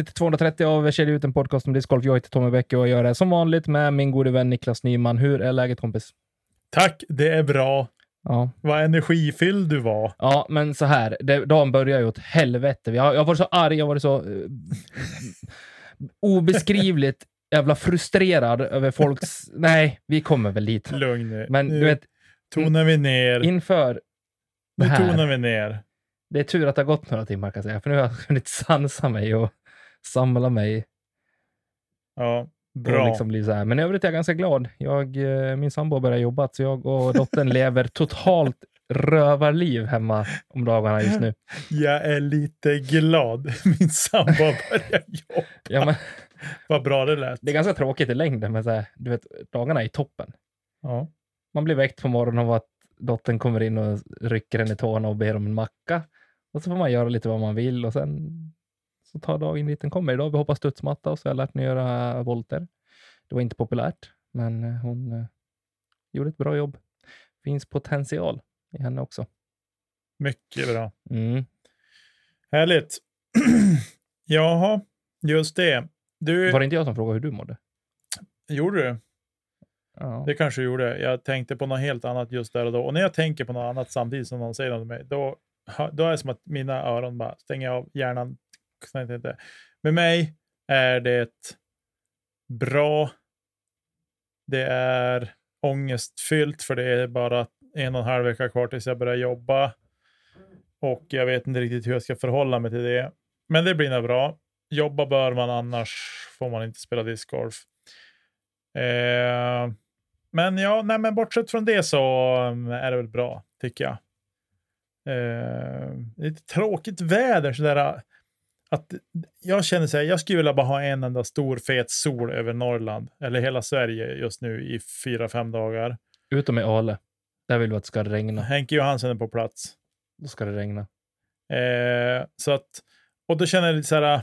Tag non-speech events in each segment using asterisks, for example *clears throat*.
avsnitt 230 av Kedja ut en podcast om discgolf. Jag heter Tommy Bäcke och jag gör det som vanligt med min gode vän Niklas Nyman. Hur är läget kompis? Tack, det är bra. Ja, Vad energifylld du var. ja men så här. Det, dagen börjar ju åt helvete. Jag, jag varit så arg, jag varit så eh, obeskrivligt jävla frustrerad över folks... *laughs* Nej, vi kommer väl dit. Lugn nu. Men nu du vet, tonar vi ner. inför det Nu här. tonar vi ner. Det är tur att det har gått några timmar kan jag säga, för nu har jag hunnit sansa mig och samla mig. Ja, bra. liksom bli så här. Men i övrigt är jag ganska glad. Jag, eh, min sambo har börjat jobba, så jag och dottern *laughs* lever totalt rövarliv hemma om dagarna just nu. Jag är lite glad. *laughs* Min sambo har börjat *laughs* jobba. Ja, men, Vad bra det lät. det är ganska tråkigt i längden, men så här, du vet, dagarna är i toppen. Ja. Man blir väckt på morgonen av att dottern kommer in och rycker en i tårna och ber om en macka. Och så får man göra lite vad man vill och sen så tar dagen dit den kommer. Idag har vi hoppat studsmatta och så har jag lärt mig göra volter. Det var inte populärt, men eh, hon eh, gjorde ett bra jobb. Finns potential i henne också. Mycket bra. Mm. Härligt. *clears throat* Jaha, just det. Du, Var det inte jag som frågade hur du mådde? gjorde du? Ja. Det kanske du gjorde. Jag tänkte på något helt annat just där och då. Och när jag tänker på något annat samtidigt som någon säger något till mig, då, då är det som att mina öron bara stänger av hjärnan. Jag inte. Med mig är det bra. Det är ångestfyllt för det är bara en och en halv vecka kvar tills jag börjar jobba. Och jag vet inte riktigt hur jag ska förhålla mig till det. Men det blir nog bra. Jobba bör man annars får man inte spela discgolf. Eh, men ja, nej, men bortsett från det så mm, är det väl bra, tycker jag. Eh, lite tråkigt väder sådär. Att jag känner så här, jag skulle vilja bara ha en enda stor fet sol över Norrland, eller hela Sverige just nu i fyra, fem dagar. Utom i Ale. Där vill vi att det ska regna. Henke Johansson är på plats. Då ska det regna. Eh, så att, och då känner jag lite så här,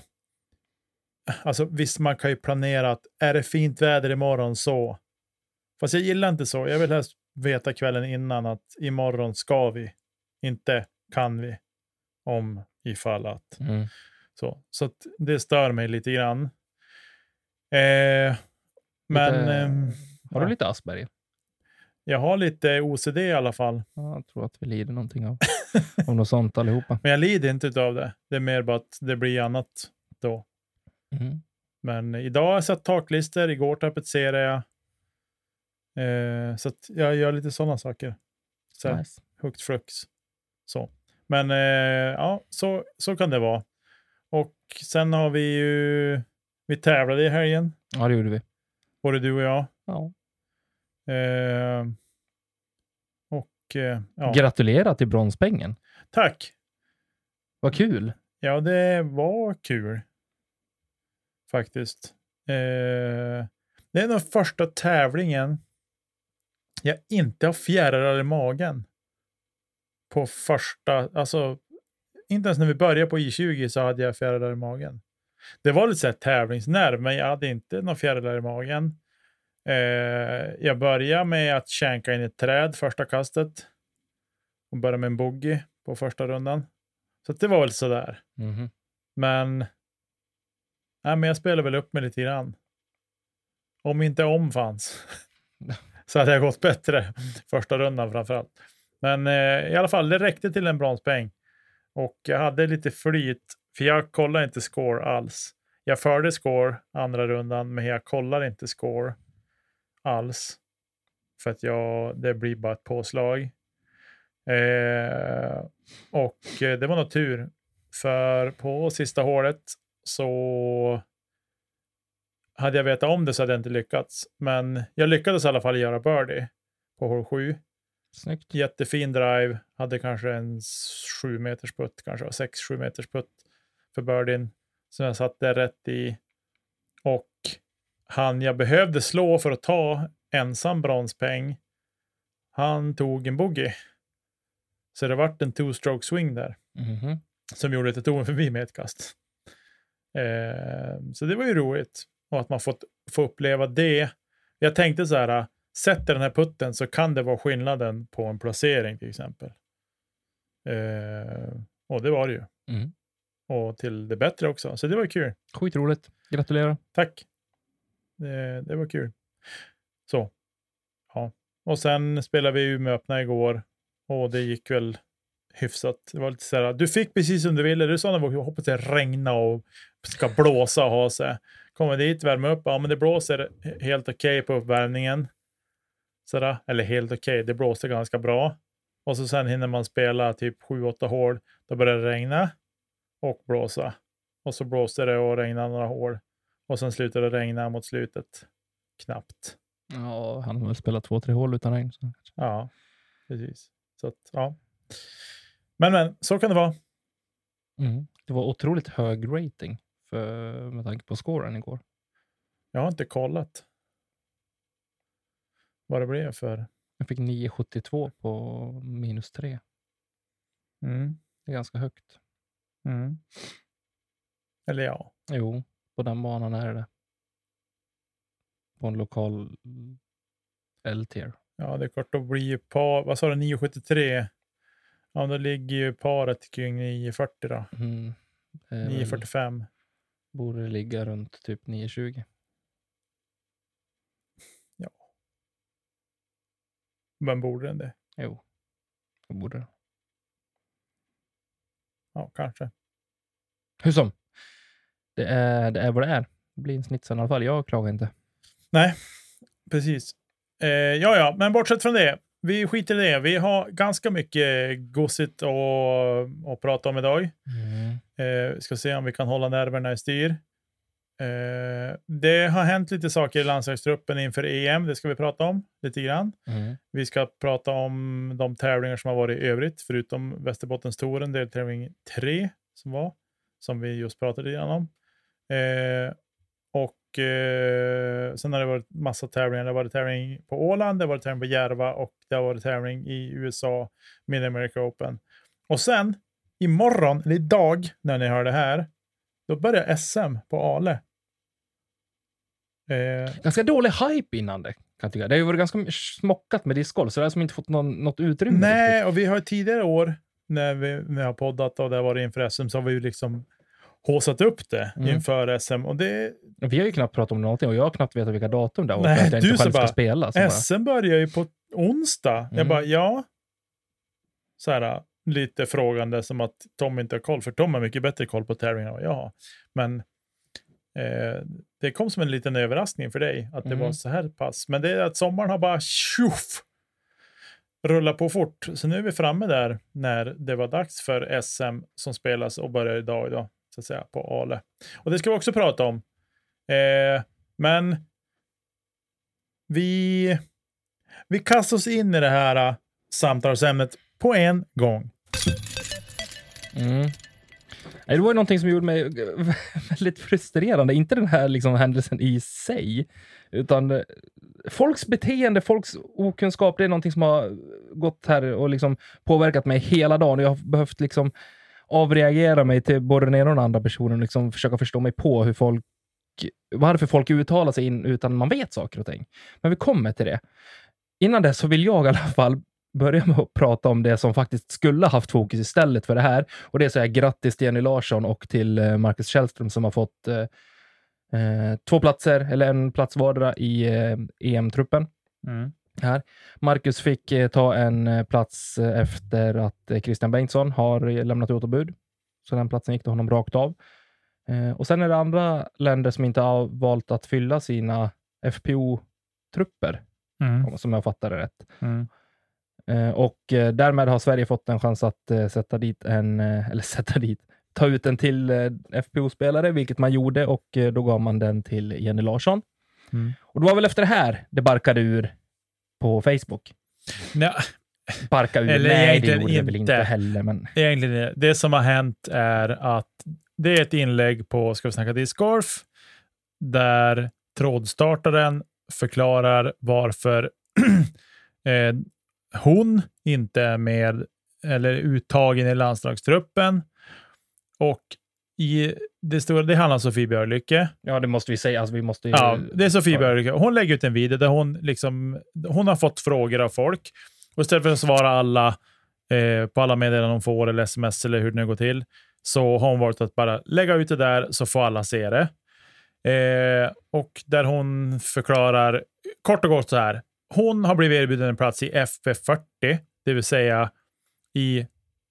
alltså visst man kan ju planera att är det fint väder imorgon så. Fast jag gillar inte så. Jag vill helst veta kvällen innan att imorgon ska vi, inte kan vi. Om ifall att. Mm. Så, så det stör mig lite grann. Eh, men Lite- ehm, Har du ja, lite Asperger? jag har lite OCD i alla fall. Ja, jag tror att vi lider någonting av, *laughs* av något sånt allihopa. Men jag lider inte av det. Det är mer bara att det blir annat då. Mm. Men idag har jag satt taklister, igår tapetserade jag. Eh, så jag gör lite sådana saker. Så Nice. högt flux. Så. Men eh, ja, så, så kan det vara. Och sen har vi ju, vi tävlade i helgen, Ja, det gjorde vi. både du och jag. Ja. Eh, och eh, ja, Gratulerar till bronspengen. tack. Vad kul. Ja, det var kul. Faktiskt. Eh, det är nog första tävlingen jag inte har fjärilar i magen. På första, alltså inte ens när vi började på I20 så hade jag fjärilar i magen. Det var lite så här tävlingsnerv, men jag hade inte några fjärilar i magen. Eh, jag började med att känka in ett träd första kastet. Och började med en bogey på första rundan. Så det var väl sådär. Mhm. Men, nej, men jag spelar väl upp mig lite grann. Om inte om fanns *laughs* så hade jag gått bättre första rundan framförallt. Men eh, i alla fall, det räckte till en bronspeng. Och jag hade lite flyt, för jag kollar inte score alls. Jag förde score andra rundan, men jag kollar inte score alls. För att jag, det blir bara ett påslag. Eh, och eh, det var nog tur. För på sista hålet så hade jag vetat om det så hade jag inte lyckats. Men jag lyckades i alla fall göra birdie på hål 7. Snyggt. Jättefin drive, hade kanske en 7 meters putt, kanske 6-7 meters putt för birdien som jag satte rätt i. Och han jag behövde slå för att ta ensam bronspeng, han tog en bogey. Så det vart en two-stroke swing där Mhm. som gjorde att jag tog mig förbi med ett kast. Eh, så det var ju roligt. Och att man fått få uppleva det. Jag tänkte så här, sätter den här putten så kan det vara skillnaden på en placering till exempel. Eh, och det var det ju. Mm. Och till det bättre också. Så det var kul. Skitroligt. Gratulerar. Tack. Det, det var kul. Så. Ja. Och sen spelade vi Umeå öppna igår och det gick väl hyfsat. Det var lite så här, du fick precis som du ville. Du sa när vi hoppas det regna och ska blåsa och ha sig. Kommer dit, värma upp. Ja, men det blåser helt okej på uppvärmningen. Sådär. Eller helt okej, det blåser ganska bra. Och så sen hinner man spela typ 7-8 hål. Då börjar det regna och blåsa. Och så blåser det och regnar några hål. Och sen slutar det regna mot slutet. Knappt. Ja, han har väl spelat två, tre hål utan regn. Så. Ja, precis. Så att, ja. Men, men, så kan det vara. Mm. Det var otroligt hög rating för, med tanke på scoren igår. Jag har inte kollat vad det blev för. Jag fick 9,72 på minus 3. Mm. Det är ganska högt. Mm. Eller ja, Jo, på den banan är det. På en lokal L-tier. ja, det är klart. Då blir ju par, vad sa du, 973. Ja, då ligger ju paret kring 940 då. Mm. Det är väl- 945. Borde det ligga runt typ 9,20. Men borde den det? Jo, det borde det. Ja, kanske. Hur som. Det är, det är vad det är. Det blir en snitsen i alla fall. Jag klagar inte. Nej, precis. Eh, ja, ja, men bortsett från det. Vi skiter i det. Vi har ganska mycket gossigt att, att prata om idag. Eh, vi ska se om vi kan hålla nerverna i styr. Eh, det har hänt lite saker i landslagstruppen inför EM. Det ska vi prata om lite grann. Mm. Vi ska prata om de tävlingar som har varit i övrigt, förutom Västerbottenstouren, deltävling 3 som var, som vi just pratade lite om. Eh, och eh, sen har det varit massa tävlingar. Det har varit tävling på Åland, det har varit tävling på Järva och det har varit tävling i USA, Mid America Open. Och sen imorgon, eller idag, när ni hör det här, då börjar SM på Ale. Eh, Ganska dålig hype innan det. Kan jag tycka. Det har ju varit ganska smockat med discgolf, så det har som inte fått någon, något utrymme. Nej, riktigt. och vi har tidigare år när vi, när vi har poddat och det har varit inför SM så har vi ju liksom håsat upp det Mm. inför SM. Och det, Vi har ju knappt pratat om någonting och jag har knappt vetat vilka datum det var. Nej, jag du inte ska bara, spela. Så bara, SM börjar ju på onsdag. Jag Mm. bara, ja. Så här, lite frågande som att Tom inte har koll, för Tom har mycket bättre koll på tävlingarna än vad jag har. Men eh, det kom som en liten överraskning för dig att det Mm. var så här pass. Men det är att sommaren har bara tjoff rullat på fort. Så nu är vi framme där när det var dags för SM som spelas och börjar idag, idag så att säga, på Ale. Och det ska vi också prata om. Eh, men vi, vi kastar oss in i det här uh, samtalsämnet på en gång. Mm. Det var ju någonting som gjorde mig *laughs* väldigt frustrerande. Inte den här liksom händelsen i sig, utan eh, folks beteende, folks okunskap, det är någonting som har gått här och liksom påverkat mig hela dagen. Jag har behövt liksom avreagera mig till både den ena och den andra personen och liksom försöka förstå mig på hur folk, varför folk uttalar sig in utan man vet saker och ting. Men vi kommer till det. Innan dess så vill jag i alla fall börja med att prata om det som faktiskt skulle ha haft fokus istället för det här. Och det är så här, grattis till Jenny Larsson och till eh, Marcus Källström som har fått eh, eh, två platser, eller en plats vardera i eh, EM-truppen. Här. Marcus fick eh, ta en eh, plats efter att eh, Christian Bengtsson har lämnat återbud. Så den platsen gick till honom rakt av. Och sen är det andra länder som inte har valt att fylla sina FPO-trupper, Mm. som jag fattar det rätt. Mm. Eh, och eh, därmed har Sverige fått en chans att eh, sätta dit en, *laughs* eller sätta dit, ta ut en till FPO-spelare, vilket man gjorde och då gav man den till Jenny Larsson. Mm. Och det var väl efter det här det barkade ur på Facebook. Nej, Barka ur, Eller nej det gjorde det väl inte heller, men egentligen det. Det som har hänt är att det är ett inlägg på Ska vi snacka discgolf där trådstartaren förklarar varför *clears throat* eh, hon inte är med eller uttagen i landslagstruppen. Och i det, stora, det handlar om Sofie Björlycke. ja, det måste vi säga. Alltså, vi måste ju, Ja, det är Sofie. Björlycke. Hon lägger ut en video där hon liksom, hon har fått frågor av folk och istället för att svara alla eh, på alla meddelanden hon får, eller sms eller hur det nu går till, så har hon valt att bara lägga ut det där så får alla se det. Eh, och där hon förklarar kort och gott så här. Hon har blivit erbjuden en plats i FP40, det vill säga i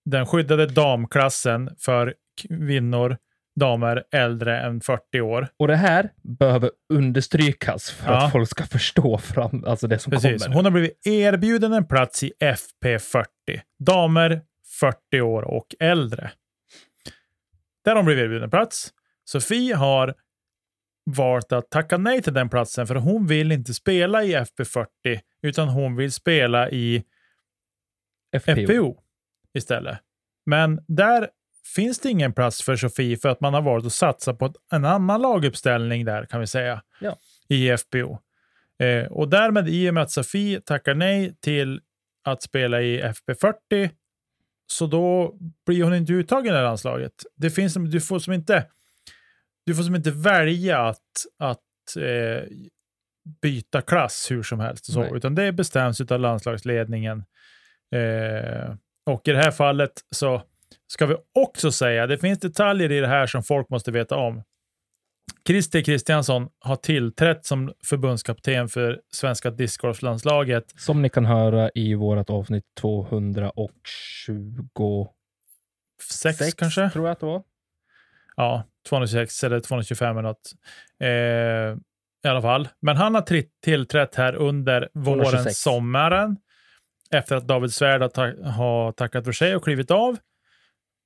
den skyddade damklassen för kvinnor, damer äldre än 40 år. Och det här behöver understrykas för Ja. att folk ska förstå fram, alltså det som Precis. kommer. Hon har blivit erbjuden en plats i FP40. Damer 40 år och äldre. Där har hon blivit erbjuden en plats. Sofie har valt att tacka nej till den platsen för hon vill inte spela i FP40 utan hon vill spela i FPO. FPO istället. Men där finns det ingen plats för Sofie för att man har valt att satsa på en annan laguppställning där kan vi säga. Ja. I FPO. Eh, och därmed i och med att Sofie tackar nej till att spela i FP40 så då blir hon inte uttagen i landslaget. Det finns, du får som inte du får som inte välja att, att eh, byta klass hur som helst. Och så, Nej. utan det bestäms av landslagsledningen. Eh, och i det här fallet så ska vi också säga, det finns detaljer i det här som folk måste veta om. Christer Kristiansson har tillträtt som förbundskapten för svenska discgolflandslaget. Som ni kan höra i vårt avsnitt 226 Sex kanske? tror jag att det var. Ja, 226 eller 225 eller något. Eh, I alla fall. Men han har tillträtt här under våren, 226. sommaren. Efter att David Svärd har, ta- har tackat för sig och klivit av.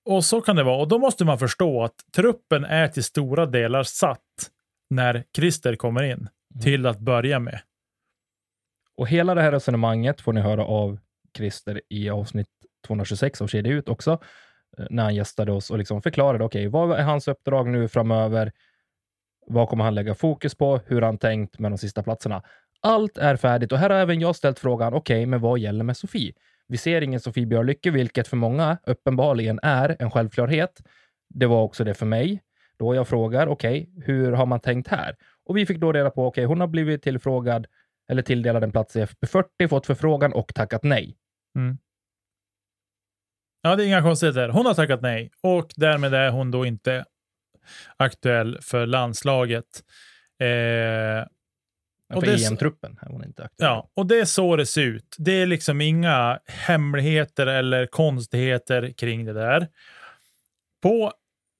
Och så kan det vara. Och då måste man förstå att truppen är till stora delar satt när Christer kommer in. Mm. Till att börja med. Och hela det här resonemanget får ni höra av Christer i avsnitt 226 av Kedja ut också, Eh, när han gästade oss och liksom förklarade, okej, vad är hans uppdrag nu framöver? Vad kommer han lägga fokus på? Hur har han tänkt med de sista platserna? Allt är färdigt och här har även jag ställt frågan, okej, men vad gäller med Sofie? Vi ser ingen Sofie Björlycke, vilket för många uppenbarligen är en självklarhet. Det var också det för mig. Då jag frågar, okej, hur har man tänkt här? Och vi fick då reda på, okej, hon har blivit tillfrågad eller tilldelad en plats i FP40, fått förfrågan och tackat nej. Mm. Ja, det är inga konstigheter. Hon har tackat nej och därmed är hon då inte aktuell för landslaget. Eh, Och För EM-truppen är hon inte aktuell. Ja, och det är så det ser ut. Det är liksom inga hemligheter eller konstigheter kring det där. På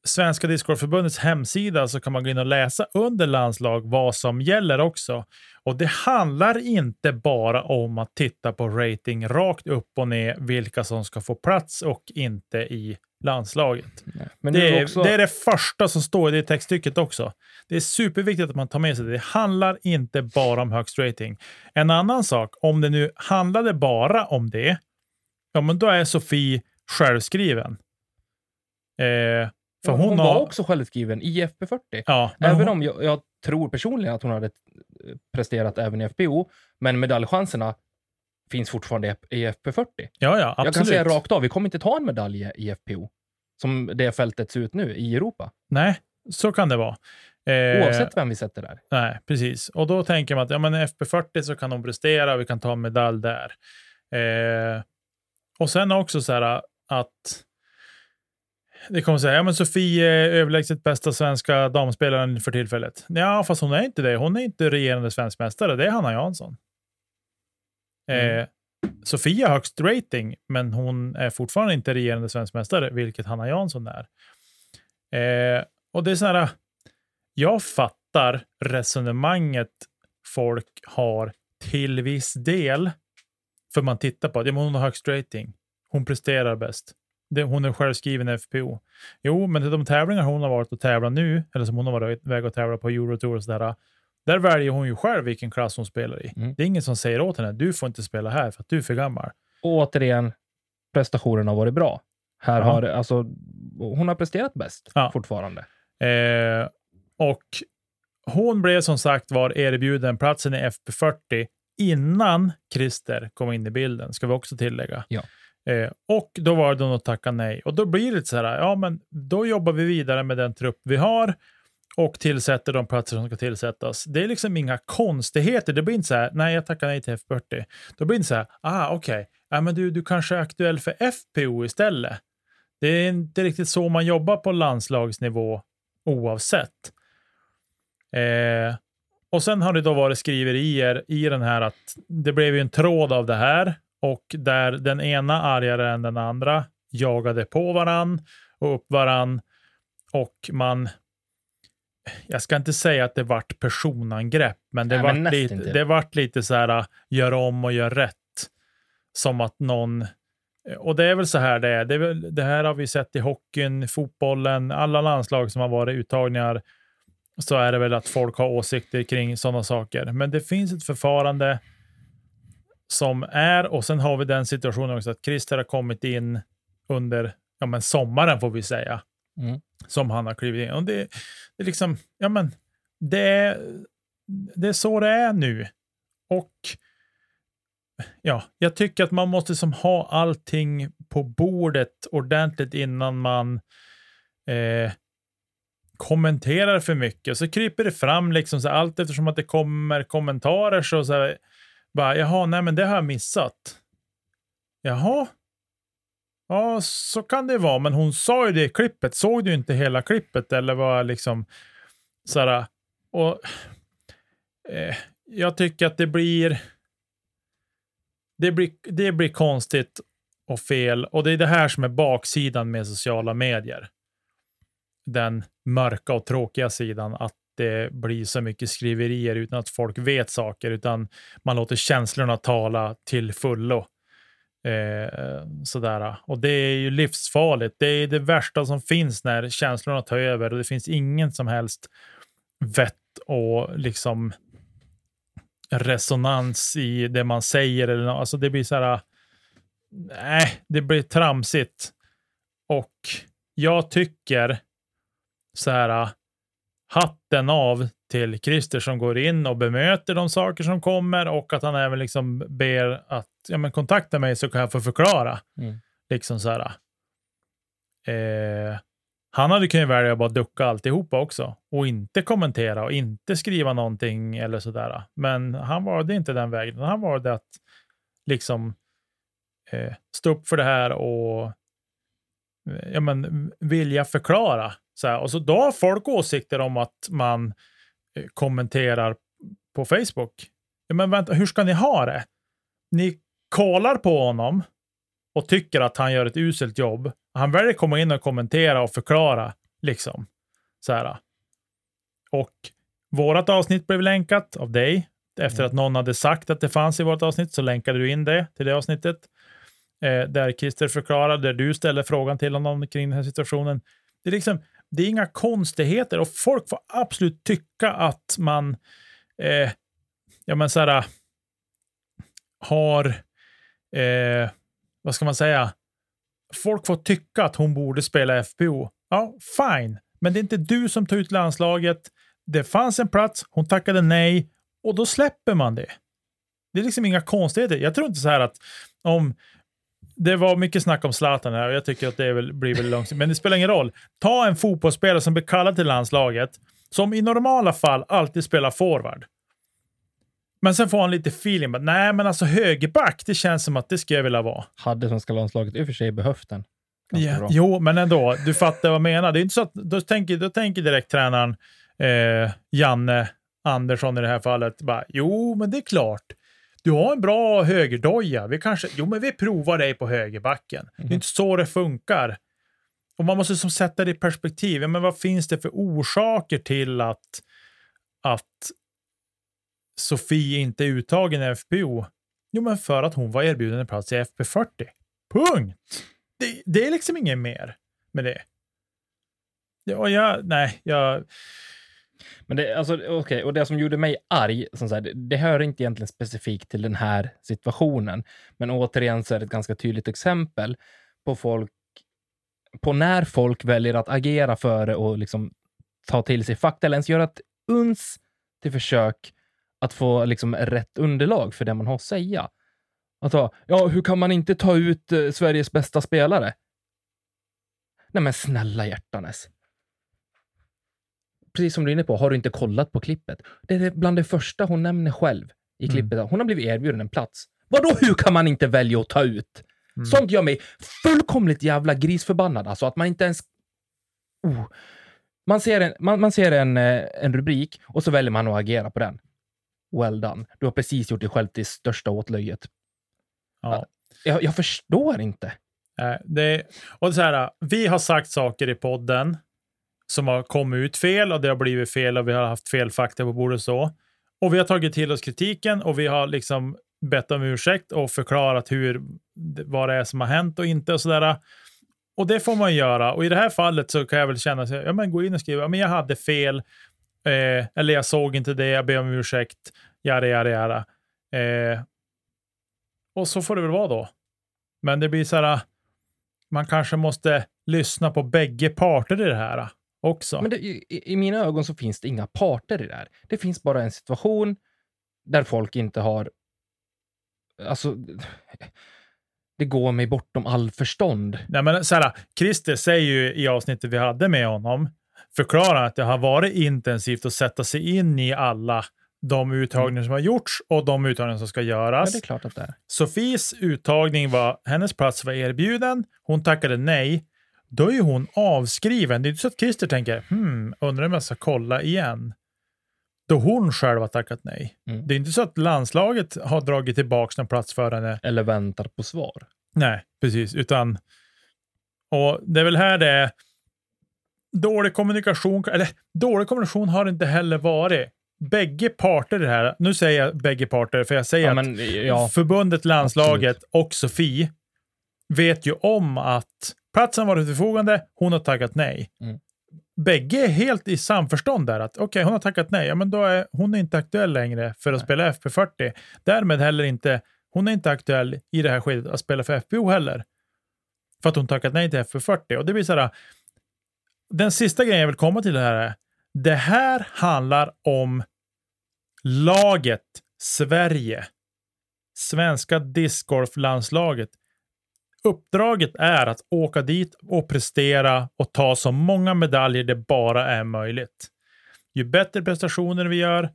Svenska Discgolfförbundets hemsida så kan man gå in och läsa under landslag vad som gäller också. Och det handlar inte bara om att titta på rating rakt upp och ner, vilka som ska få plats och inte i landslaget. Det är är, också, det är det första som står i det textstycket också. Det är superviktigt att man tar med sig det. Det handlar inte bara om högst rating. En annan sak, om det nu handlade bara om det, ja men då är Sofie självskriven. Eh, för hon, hon, var har... också självskriven i FP40. Ja, Även hon, om jag, jag tror personligen att hon hade eh, presterat även i FPO, men medaljchanserna finns fortfarande i FP40. ja, ja, Jag kan absolut. säga rakt av, vi kommer inte ta en medalj i FPO, som det fältet ser ut nu i Europa. Nej, så kan det vara. Eh, Oavsett vem vi sätter där. Nej, precis. Och då tänker man att ja, men FP40 så kan hon prestera, vi kan ta en medalj där. Eh, och sen också så här att det kommer säga, ja men Sofie är överlägset bästa svenska damspelaren för tillfället. Ja, fast hon är inte det. Hon är inte regerande svensk mästare. Det är Hanna Jansson. Eh, Mm. Sofie har högst rating, men hon är fortfarande inte regerande svensk mästare, vilket Hanna Jansson är. Eh, och det är så här, jag fattar resonemanget folk har till viss del. För man tittar på att ja, men hon har högst rating. Hon presterar bäst. Det, hon är självskriven FPO. Jo, men de tävlingar hon har varit och tävlat nu, eller som hon har varit väg att tävla på Eurotour och sådär, där väljer hon ju själv vilken klass hon spelar i. Mm. Det är ingen som säger åt henne, du får inte spela här för att du är för gammal. Och återigen, prestationen har varit bra. Här Ja. har, alltså, hon har presterat bäst Ja. fortfarande. Eh, och hon blev som sagt var erbjuden platsen i FP40 innan Christer kom in i bilden, ska vi också tillägga. Ja. Eh, och då var det att tacka nej. Och då blir det lite så här, ja men då jobbar vi vidare med den trupp vi har och tillsätter de platser som ska tillsättas. Det är liksom inga konstigheter. Det blir inte så här, nej jag tackar nej till F40. Då blir det inte så här, ah okej, ja, men du, du kanske är aktuell för FPO istället. Det är inte riktigt så man jobbar på landslagsnivå oavsett. Eh, och sen har det då varit skriverier i den här att det blev ju en tråd av det här och där den ena argare än den andra jagade på varann och upp varann och man jag ska inte säga att det vart personangrepp, men det, Nej, men vart, nästan lite, det vart lite så här, gör om och gör rätt. Som att någon... Och det är väl så här det är. Det, är väl, det här har vi sett i hockeyn, fotbollen, alla landslag som har varit uttagningar. Så är det väl att folk har åsikter kring sådana saker. Men det finns ett förfarande som är, och sen har vi den situationen också att Christer har kommit in under ja, men sommaren får vi säga Mm. som han har klivit in. Och det, det är liksom, ja men, det är, det är så det är nu. Och ja, jag tycker att man måste som ha allting på bordet ordentligt innan man eh, kommenterar för mycket. Så kryper det fram liksom så allt eftersom att det kommer kommentarer så, så här, bara, jaha, nej men det har jag missat. Jaha, Ja, så kan det vara, men hon sa ju det i klippet. Såg du inte hela klippet eller var liksom sådär. Och eh, jag tycker att det blir, det blir. Det blir konstigt och fel. Och det är det här som är baksidan med sociala medier. Den mörka och tråkiga sidan. Att det blir så mycket skriverier utan att folk vet saker, utan man låter känslorna tala till fullo. Eh, sådär. Och det är ju livsfarligt. Det är det värsta som finns när känslorna tar över och det finns ingen som helst vett och liksom resonans i det man säger. Eller no alltså det blir så här. Nej, det blir tramsigt. Och jag tycker så här. Hatten av till Christer som går in och bemöter de saker som kommer och att han även liksom ber att ja, men kontakta mig så kan jag få förklara. Mm. Liksom så här. Eh, han hade kunnat välja att bara ducka alltihopa också och inte kommentera och inte skriva någonting eller sådär. Men han valde inte den vägen. Han valde att liksom eh, stå upp för det här och eh, ja, men, vilja förklara. Så här. Och så då har folk åsikter om att man eh, kommenterar på Facebook. Men vänta, hur ska ni ha det? Ni kollar på honom och tycker att han gör ett uselt jobb. Han väljer komma in och kommentera och förklara. liksom. Så här. Och vårat avsnitt blev länkat av dig. Efter att någon hade sagt att det fanns i vårt avsnitt så länkade du in det till det avsnittet. Eh, där Christer förklarar, där du ställer frågan till honom kring den här situationen. Det är, liksom, det är inga konstigheter och folk får absolut tycka att man eh, ja, men så här, äh, har, eh, vad ska man säga, folk får tycka att hon borde spela FPO. Ja, fine, men det är inte du som tar ut landslaget. Det fanns en plats, hon tackade nej och då släpper man det. Det är liksom inga konstigheter. Jag tror inte så här att om det var mycket snack om Zlatan här och jag tycker att det väl, blir väl långsiktigt. Men det spelar ingen roll. Ta en fotbollsspelare som blir kallad till landslaget, som i normala fall alltid spelar forward. Men sen får han lite feeling. But, Nej, men alltså högerback, det känns som att det ska jag vilja vara. Hade svenska landslaget i och för sig behövt den. Bra. jo, men ändå. Du fattar vad jag menar. Det är inte så att, då, tänker, då tänker direkt tränaren eh, Janne Andersson i det här fallet. Bara, jo, men det är klart. Du har en bra högerdoja. Vi kanske, jo, men vi provar dig på högerbacken. Det är inte så det funkar. Och man måste som sätta det i perspektiv. Ja, men vad finns det för orsaker till att, att Sofie inte är uttagen i FPO? Jo, men för att hon var erbjuden en plats i FP40. Punkt! Det, det är liksom inget mer med det. Ja, jag, nej, jag... Men det, alltså, okay, och det som gjorde mig arg, som så här, det, det hör inte egentligen specifikt till den här situationen, men återigen så är det ett ganska tydligt exempel på folk, på när folk väljer att agera före och liksom ta till sig fakta eller ens göra ett uns till försök att få liksom rätt underlag för det man har att säga. Att ta, ja, hur kan man inte ta ut eh, Sveriges bästa spelare? Nej men snälla hjärtanes precis som du är inne på, har du inte kollat på klippet? Det är bland det första hon nämner själv i Mm. klippet. Hon har blivit erbjuden en plats Vadå, hur kan man inte välja att ta ut? Mm. Sånt gör mig fullkomligt jävla grisförbannad. Alltså att man inte ens... Oh. Man ser, en, man, man ser en, eh, en rubrik och så väljer man att agera på den. Well done. Du har precis gjort dig själv till största åtlöjet. Ja. Jag, jag förstår inte. Det, och så här, vi har sagt saker i podden som har kommit ut fel och det har blivit fel och vi har haft fel fakta på bordet och så. Och vi har tagit till oss kritiken och vi har liksom bett om ursäkt och förklarat hur, vad det är som har hänt och inte och sådär. Och det får man göra. Och i det här fallet så kan jag väl känna, att ja men gå in och skriva, ja, men jag hade fel, eh, eller jag såg inte det, jag ber om ursäkt, jada, jada, jada. Eh, och så får det väl vara då. Men det blir så här, man kanske måste lyssna på bägge parter i det här också. Men det, i, I mina ögon så finns det inga parter i det här. Det finns bara en situation där folk inte har... Alltså, *laughs* det går mig bortom all förstånd. Nej, men så här, Christer säger ju i avsnittet vi hade med honom, förklarar att det har varit intensivt att sätta sig in i alla de uttagningar som har gjorts och de uttagningar som ska Ja, göras. det är klart att det är. Sofies uttagning var, hennes plats var erbjuden, hon tackade nej. Då är ju hon avskriven. Det är inte så att Christer tänker, hmm, undrar om jag ska kolla igen. Då hon själv har tackat nej. Mm. Det är inte så att landslaget har dragit tillbaka någon plats för henne. Eller väntar på svar. Nej, precis, utan och det är väl här det är dålig kommunikation, eller dålig kommunikation har det inte heller varit. Bägge parter det här, nu säger jag bägge parter för jag säger Ja, att men, ja, förbundet, landslaget och Sofie vet ju om att platsen var till förfogande, hon har tackat nej. Mm. Bägge är helt i samförstånd där att okej, hon har tackat nej, ja men då är hon är inte aktuell längre för att Nej. spela FP40. Därmed heller inte, hon är inte aktuell i det här skedet att spela för FPO heller. För att hon tackat nej till FP40. Och det blir så här, den sista grejen jag vill komma till det här är, det här handlar om laget Sverige. Svenska discgolflandslaget. Uppdraget är att åka dit och prestera och ta så många medaljer det bara är möjligt. Ju bättre prestationer vi gör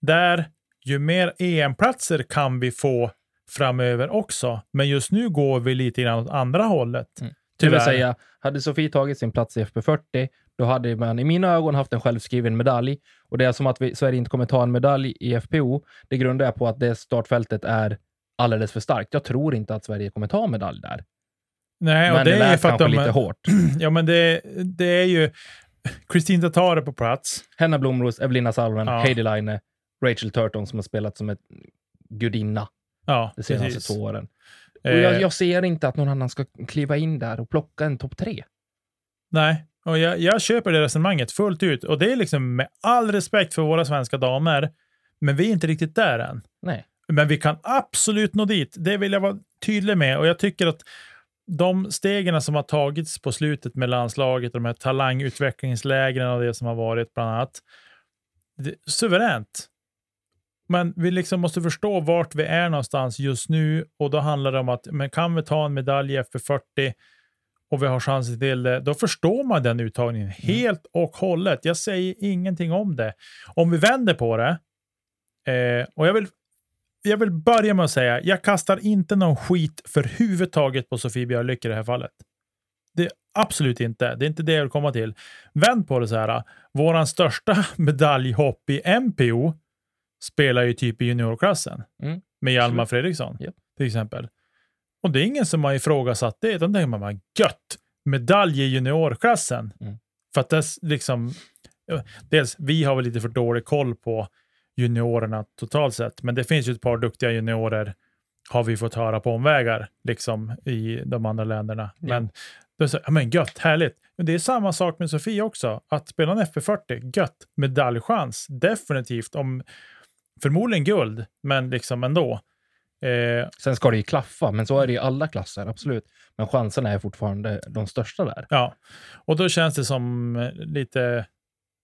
där, ju mer EM-platser kan vi få framöver också. Men just nu går vi lite grann åt andra hållet. Mm. det vill säga, hade Sofie tagit sin plats i FP40, då hade man i mina ögon haft en självskriven medalj. Och det är som att vi, Sverige inte kommer ta en medalj i FPO. Det grundar jag på att det startfältet är alldeles för starkt. Jag tror inte att Sverige kommer ta medalj där. Nej, och Men det, det är för att de... lite hårt. *clears throat* Ja, men det, det är ju Kristin Tatare på plats. Henna Blomros, Evelina Salven, Ja. Heidi Line, Rachel Turton som har spelat som ett gudinna Ja, de senaste precis. två åren. Och Eh, jag, jag ser inte att någon annan ska kliva in där och plocka en topp tre. Nej, och jag, jag köper det resonemanget fullt ut. Och det är liksom med all respekt för våra svenska damer, men vi är inte riktigt där än. Nej. Men vi kan absolut nå dit. Det vill jag vara tydlig med. Och jag tycker att de stegen som har tagits på slutet med landslaget, de här talangutvecklingslägren och det som har varit bland annat, suveränt. Men vi liksom måste förstå vart vi är någonstans just nu och då handlar det om att men kan vi ta en medalj i FP40 och vi har chansen till det, då förstår man den uttagningen helt och hållet. Jag säger ingenting om det. Om vi vänder på det, eh, och jag vill, jag vill börja med att säga, jag kastar inte någon skit för huvudet taget på Sofie Björlycke i det här fallet. Det absolut inte. Det är inte det jag vill komma till. Vänd på det så här. Våran största *laughs* medaljhopp i MPO spelar ju typ i juniorklassen Mm. med Hjalmar Absolut. Fredriksson Japp. till exempel. Och det är ingen som har ifrågasatt det, utan det är man bara gött. Medalj i juniorklassen. Mm. För att det är liksom, ja, dels vi har väl lite för dålig koll på juniorerna totalt sett, men det finns ju ett par duktiga juniorer har vi fått höra på omvägar liksom i de andra länderna. Ja. Men då så, ja, men gött, härligt. Men det är samma sak med Sofie också. Att spela en FP40, gött, medaljchans, definitivt. Om förmodligen guld, men liksom ändå. Eh, Sen ska det ju klaffa, men så är det i alla klasser, absolut. Men chanserna är fortfarande de största där. Ja, och då känns det som eh, lite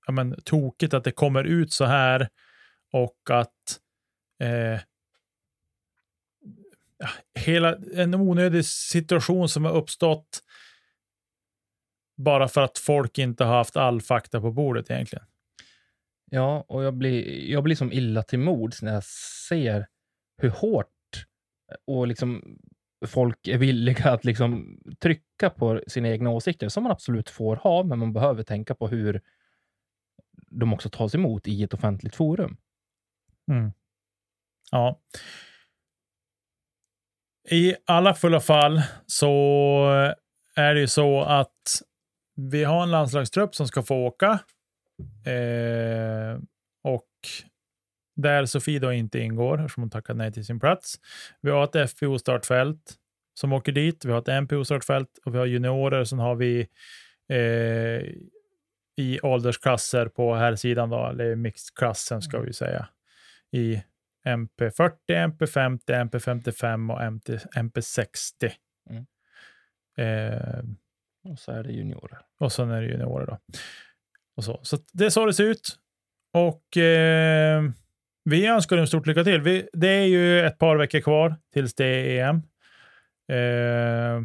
ja, men, tokigt att det kommer ut så här och att eh, hela en onödig situation som har uppstått bara för att folk inte har haft all fakta på bordet egentligen. Ja, och jag blir, jag blir som illa till mods när jag ser hur hårt eh, och liksom folk är villiga att liksom trycka på sina egna åsikter, som man absolut får ha, men man behöver tänka på hur de också tas emot i ett offentligt forum. Mm. Ja. I alla fulla fall så är det ju så att vi har en landslagstrupp som ska få åka. Eh, och där Sofie då inte ingår, eftersom hon tackat nej till sin plats. Vi har ett FPO-startfält som åker dit. Vi har ett MPO-startfält och vi har juniorer. Sen har vi eh, i åldersklasser på här sidan då, eller mixed-klassen ska vi säga, i MP40, MP50, MP55 och MP, MP60. Mm. Eh, Och så är det juniorer. och sen är det juniorer då. Och så. så det är så det ser ut. Och eh, vi önskar dem stort lycka till. Vi, det är ju ett par veckor kvar tills det är EM. Eh,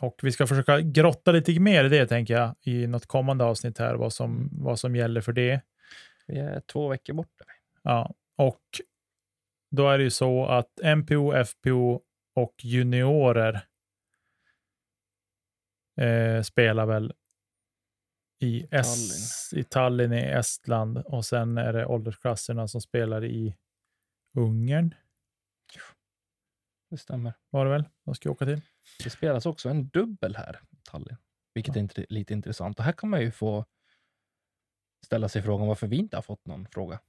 och vi ska försöka grotta lite mer i det, tänker jag, i något kommande avsnitt här, vad som, vad som gäller för det. Vi är två veckor borta. Ja, och då är det ju så att MPO, FPO och juniorer eh, spelar väl i, S, i Tallinn i Estland och sen är det åldersklasserna som spelar i Ungern. Det stämmer. Var det väl? De ska åka till. Det spelas också en dubbel här i Tallinn, vilket är int- lite intressant. Och här kan man ju få ställa sig frågan varför vi inte har fått någon fråga.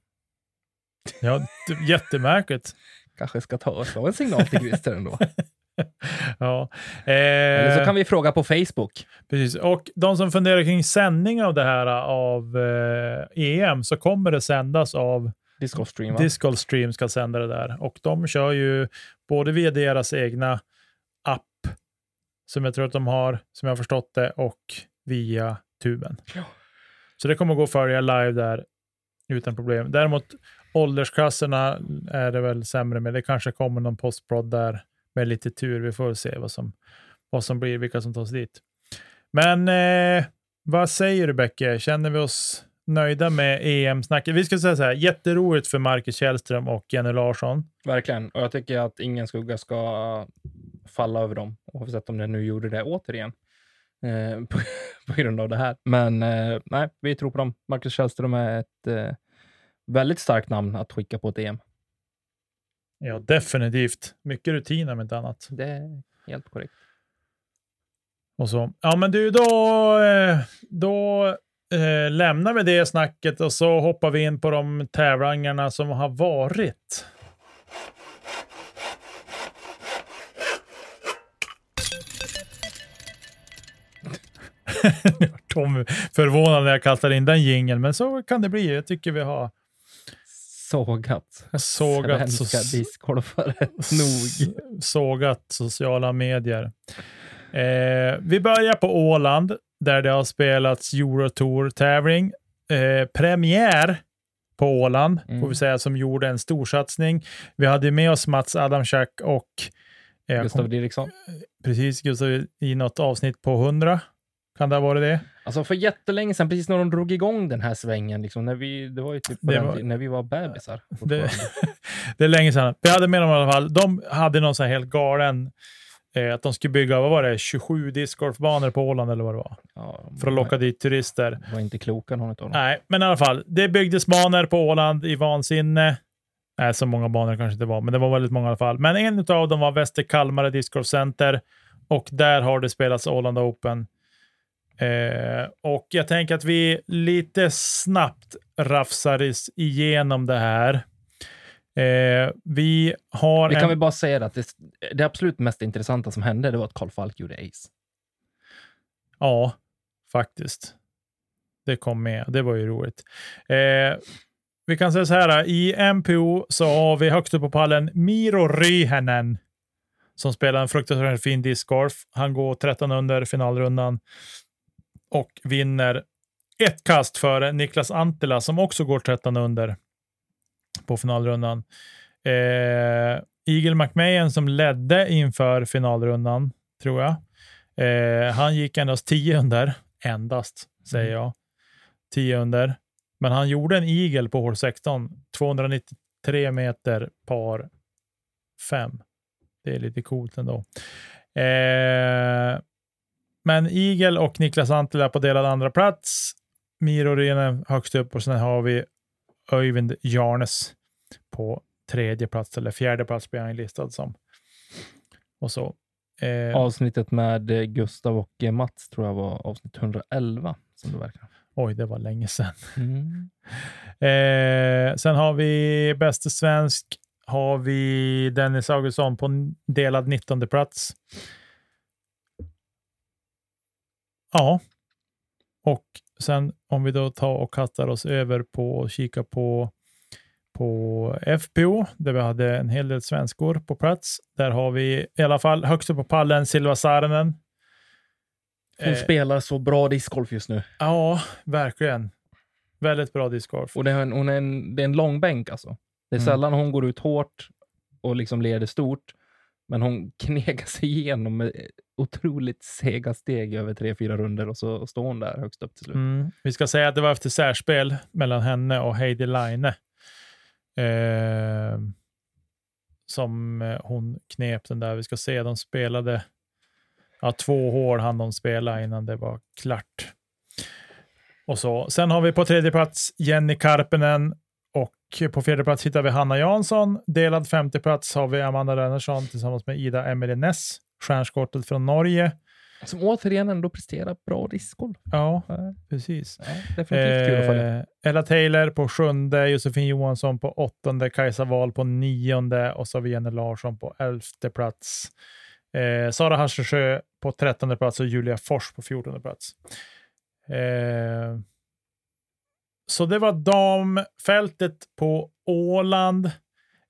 Ja, jättemärkligt. Kanske ska ta oss av en signal till Christer ändå. *laughs* ja. Eller så Eh, kan vi fråga på Facebook. Precis. Och de som funderar kring sändning av det här av eh, EM så kommer det sändas av Discord stream, va? Discord Stream ska sända det där. Och de kör ju både via deras egna app, som jag tror att de har, som jag har förstått det, och via tuben. Ja. Så det kommer gå att följa live där utan problem. Däremot åldersklasserna är det väl sämre med. Det kanske kommer någon postprod där med lite tur. Vi får se vad som, vad som blir, vilka som tas dit. Men eh, vad säger du Becke? Känner vi oss nöjda med EM-snacket? Vi ska säga så här, jätteroligt för Marcus Källström och Jenny Larsson. Verkligen. Och jag tycker att ingen skugga ska falla över dem, oavsett om de nu gjorde det återigen. Eh, på, *laughs* på grund av det här. Men eh, nej, vi tror på dem. Marcus Källström är ett eh, väldigt starkt namn att skicka på ett EM. Ja, definitivt. Mycket rutin om inte annat. Det är helt korrekt. Och så. Ja, men du, då, eh, då eh, lämnar vi det snacket och så hoppar vi in på de tävlingarna som har varit. *laughs* Tom förvånad när jag kastade in den jingeln, men så kan det bli. Jag tycker vi har Sågat. sågat, so Svenska discgolfare *laughs* nog. sågat sociala medier. Eh, vi börjar på Åland, där det har spelats Eurotour-tävling. Eh, premiär på Åland, Mm. får vi säga, som gjorde en storsatsning. Vi hade med oss Mats Adamczak och eh, Gustav kom, Didriksson. precis Gustav i något avsnitt på 100. Kan det ha varit det? Alltså för jättelänge sedan, precis när de drog igång den här svängen, liksom, när vi, det var ju typ Det var- när vi var bebisar. Det, *laughs* det är länge sedan. Vi hade med dem i alla fall. De hade någon sån här helt galen, eh, att de skulle bygga, vad var det, 27 discgolfbanor på Åland eller vad det var, Ja, för att locka dit turister. De var inte kloka någon av dem. Nej, men i alla fall. Det byggdes banor på Åland i vansinne. Nej, så många banor kanske inte var, men det var väldigt många i alla fall. Men en av dem var Väster Kalmare Discgolf Center och där har det spelats Åland Open. Eh, och jag tänker att vi lite snabbt rafsar igenom det här. Eh, vi har Vi en... kan väl bara säga att det, det absolut mest intressanta som hände, det var att Karl Falk gjorde ace. Ja, faktiskt. Det kom med. Det var ju roligt. Eh, vi kan säga så här. I MPO så har vi högst upp på pallen Miro Ryhänen som spelar en fruktansvärt fin discgolf. Han går 13 under finalrundan och vinner ett kast före Niklas Antila som också går 13 under på finalrundan. Eh, Eagle McMahon som ledde inför finalrundan, tror jag. Eh, han gick endast 10 under. Endast, säger jag. 10 under. Men han gjorde en eagle på hål 16. 293 meter par fem. Det är lite coolt ändå. Eh, men Igel och Niklas Antila på delad andra plats. Miro Rynen högst upp och sen har vi Öyvind Jarnes på tredje plats, eller fjärde plats blir han listad som. Och så. Eh, Avsnittet med Gustav och Mats tror jag var avsnitt 111, som det verkar. oj, det var länge sedan. *laughs* Mm. Eh, sen har vi bäste svensk, har vi Dennis Augustsson på delad 19 plats. Ja. Och sen om vi då tar och kastar oss över på och kika på, på FPO, där vi hade en hel del svenskor på plats. Där har vi i alla fall högst upp på pallen Silva Saarinen. Hon Eh, spelar så bra discgolf just nu. Ja, verkligen. Väldigt bra discgolf. Och det är en, hon är en, det är en lång bänk alltså. Det är Mm. sällan hon går ut hårt och liksom leder stort. Men hon *laughs* knegar sig igenom med otroligt sega steg över tre, fyra runder och så står hon där högst upp till slut. Mm. Vi ska säga att det var efter särspel mellan henne och Heidi Line. Eh, som eh, hon knep den där. Vi ska se, de spelade ja, två hål hann de spela innan det var klart. Och så. Sen har vi på tredje plats Jenny Karpenen och på fjärde plats hittar vi Hanna Jansson. Delad femte plats har vi Amanda Rennersson tillsammans med Ida Emelie Ness, stjärnskottet från Norge. Som återigen ändå presterar bra discgolf. Ja, Ja, precis. definitivt kul att följa. Eh, Ella Taylor på sjunde, Josefin Johansson på åttonde, Kajsa Wahl på nionde och så har vi Jenny Larsson på elfte plats. Eh, Sara Hassersjö på trettonde plats och Julia Fors på fjortonde plats. Eh, så det var damfältet på Åland.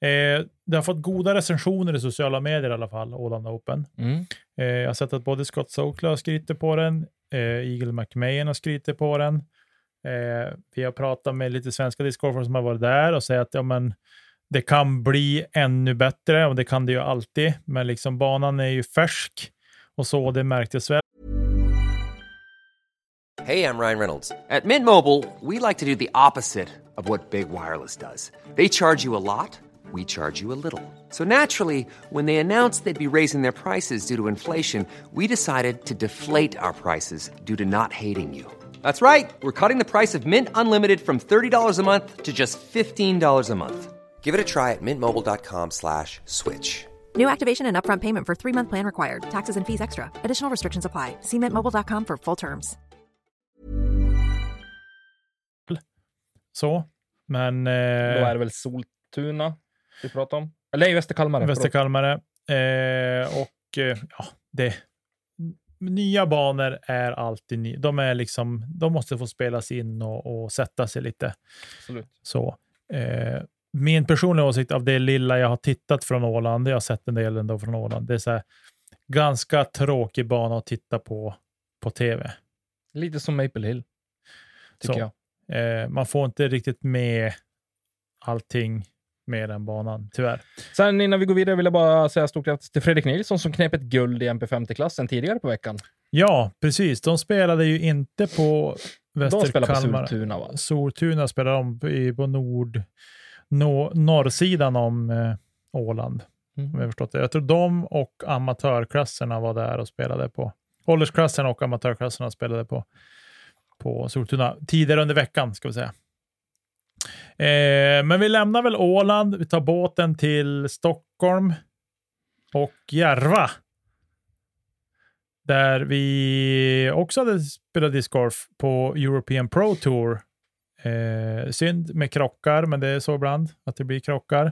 Eh, det har fått goda recensioner i sociala medier i alla fall, Åland Open. Mm. Eh, jag har sett att både Scott Sokla har skrytit på den, eh, Eagle McMahon har skrytit på den. Eh, vi har pratat med lite svenska discgolfare som har varit där och säger att ja, men, det kan bli ännu bättre och det kan det ju alltid, men liksom banan är ju färsk och så, det märktes väl. Hey, I'm Ryan Reynolds. At Mint Mobile, we like to do the opposite of what Big Wireless does. They charge you a lot, we charge you a little. So naturally, when they announced they'd be raising their prices due to inflation, we decided to deflate our prices due to not hating you. That's right. We're cutting the price of Mint Unlimited from $30 a month to just $15 a month. Give it a try at mintmobile.com slash switch. New activation and upfront payment for three month plan required. Taxes and fees extra. Additional restrictions apply. See mintmobile.com for full terms. Så, men Då eh, är det väl Soltuna vi pratar om? Eller Västerkalmare. Västerkalmare. Eh, och eh, ja, det, nya banor är alltid nya. De, är liksom, de måste få spelas in och, och sätta sig lite. Absolut. Så, eh, min personliga åsikt av det lilla jag har tittat från Åland, jag har sett en del ändå från Åland, det är så här, ganska tråkig bana att titta på på tv. Lite som Maple Hill, tycker Så. jag. Eh, man får inte riktigt med allting med den banan, tyvärr. Sen innan vi går vidare vill jag bara säga stort grattis till Fredrik Nilsson som knep ett guld i MP50-klassen tidigare på veckan. Ja, precis. De spelade ju inte på De spelar på Västerkalmar. Soltuna va? Soltuna spelar de på, nord, no, norrsidan om eh, Åland. Om jag förstått det. Jag tror de och amatörklasserna var där och spelade på. Åldersklasserna och amatörklasserna spelade på, på Soltuna tidigare under veckan, ska vi säga. Eh, men vi lämnar väl Åland. Vi tar båten till Stockholm och Järva. Där vi också hade spelat discgolf på European Pro Tour. Eh, synd med krockar, men det är så ibland att det blir krockar.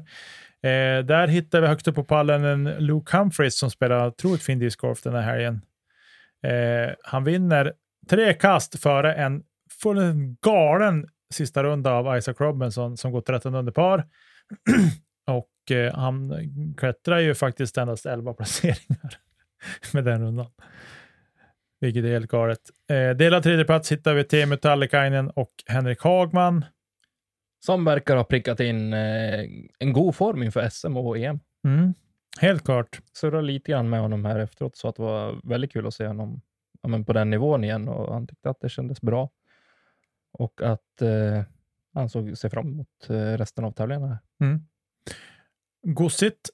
Eh, där hittar vi högst upp på pallen en Luke Humphries som spelar otroligt fin discgolf den här helgen. Eh, han vinner tre kast före en fullständigt galen sista runda av Isaac Robinson som går 13 under par. *clears throat* Och eh, han klättrar ju faktiskt endast 11 *laughs* placeringar med den rundan. Vilket är helt galet. Eh, delad tredje plats hittar vi Teemu Tallikainen och Henrik Hagman. Som verkar ha prickat in eh, en god form inför SM och EM. Mm. Helt klart. Surrade lite grann med honom här efteråt, så att det var väldigt kul att se honom ja, men på den nivån igen och han tyckte att det kändes bra. Och att eh, han såg sig fram emot eh, resten av tävlingarna. Mm. Gossigt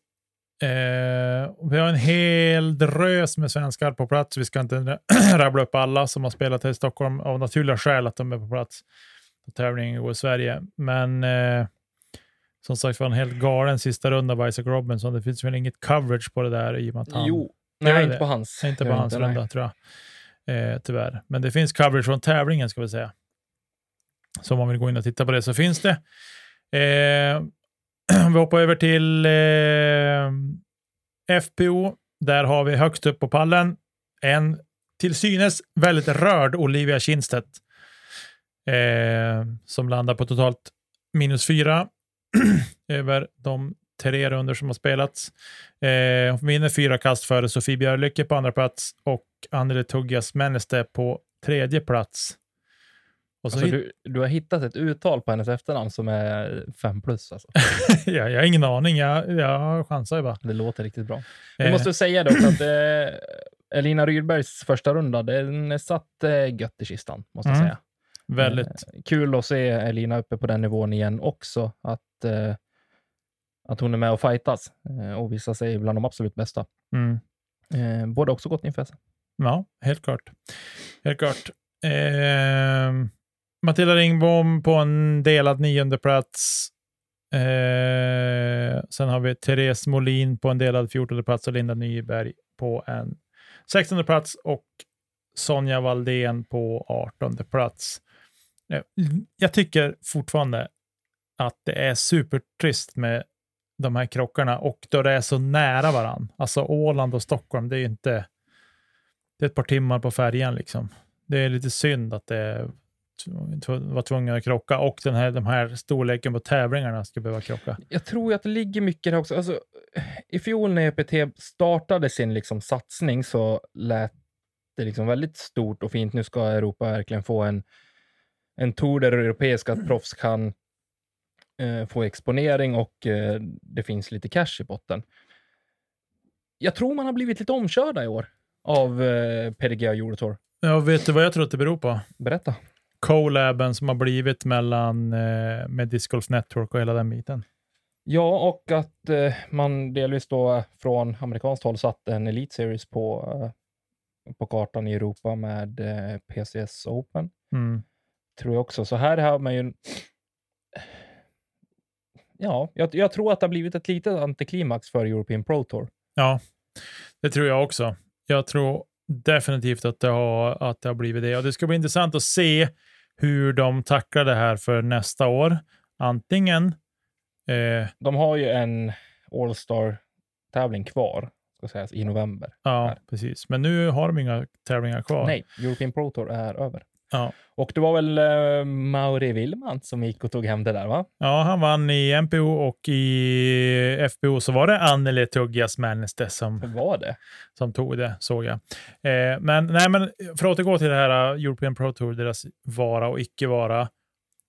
Eh, vi har en hel drös med svenskar på plats. Vi ska inte *clears throat* rabbla upp alla som har spelat här i Stockholm av naturliga skäl att de är på plats. Tävlingen går i Sverige. Men eh, som sagt var en helt galen sista runda av Isaac Robinson. Det finns väl inget coverage på det där i och med att han... Jo, nej, inte på hans. inte på hans inte, nej. runda, tror jag. Eh, tyvärr. Men det finns coverage från tävlingen, ska vi säga. Så om man vill gå in och titta på det så finns det. Eh, *clears throat* vi hoppar över till eh, FPO. Där har vi högst upp på pallen en till synes väldigt rörd Olivia Kindstedt. Eh, som landar på totalt minus fyra *clears throat* över de tre runder som har spelats. Eh, hon vinner fyra kast före Sofie Björlycke på andra plats och Anneli Tuggas Männeste på tredje plats. Och så Alltså, du, du har hittat ett uttal på hennes efternamn som är fem plus. Alltså. *laughs* ja, jag har ingen aning, jag, jag chansar ju bara. Det låter riktigt bra. Vi Eh, måste säga dock att eh, Elina Rydbergs första runda, den satt eh, gött i kistan, måste jag Mm. säga. väldigt. Eh, kul att se Elina uppe på den nivån igen också. Att, eh, att hon är med och fightas eh, och visar sig bland de absolut bästa. Mm. Båda också gått inför sig. Ja, helt klart. Helt klart. Eh, Matilda Ringbom på en delad nionde plats. Eh, sen har vi Therese Molin på en delad fjortonde plats och Linda Nyberg på en sextonde plats och Sonja Valdén på artonde plats. Eh, Jag tycker fortfarande att det är supertrist med de här krockarna och då det är så nära varann. Alltså Åland och Stockholm, det är ju inte det är ett par timmar på färjan liksom. Det är lite synd att det är var tvungen att krocka och den här, de här storleken på tävlingarna ska behöva krocka. Jag tror att det ligger mycket där också. Alltså, I fjol när EPT startade sin liksom, satsning så lät det liksom väldigt stort och fint. Nu ska Europa verkligen få en, en tour där europeiska proffs kan eh, få exponering och eh, det finns lite cash i botten. Jag tror man har blivit lite omkörda i år av eh, PDG och Eurotour. Ja, vet du vad jag tror att det beror på? Berätta. Colaben som har blivit mellan eh, med Disc Golf Network och hela den biten. Ja, och att eh, man delvis då från amerikanskt håll satte en Elite Series på, eh, på kartan i Europa med eh, PCS Open, Mm. tror jag också. Så här har man ju... Ja, jag, jag tror att det har blivit ett litet antiklimax för European Pro Tour. Ja, det tror jag också. Jag tror definitivt att det, har, att det har blivit det. Och det ska bli intressant att se hur de tacklar det här för nästa år. Antingen eh, De har ju en All-Star-tävling kvar, ska sägas, i november. Ja, Här. precis. Men nu har de inga tävlingar kvar. Nej, European Pro Tour är över. Ja. Och det var väl eh, Mauri Willman som gick och tog hem det där, va? ja, han vann i MPO och i FPO så var det Anneli Tuggas Männeste som, Det var det. som tog det, såg jag. Eh, men, nej, men för att återgå till det här uh, European Pro Tour, deras vara och icke vara.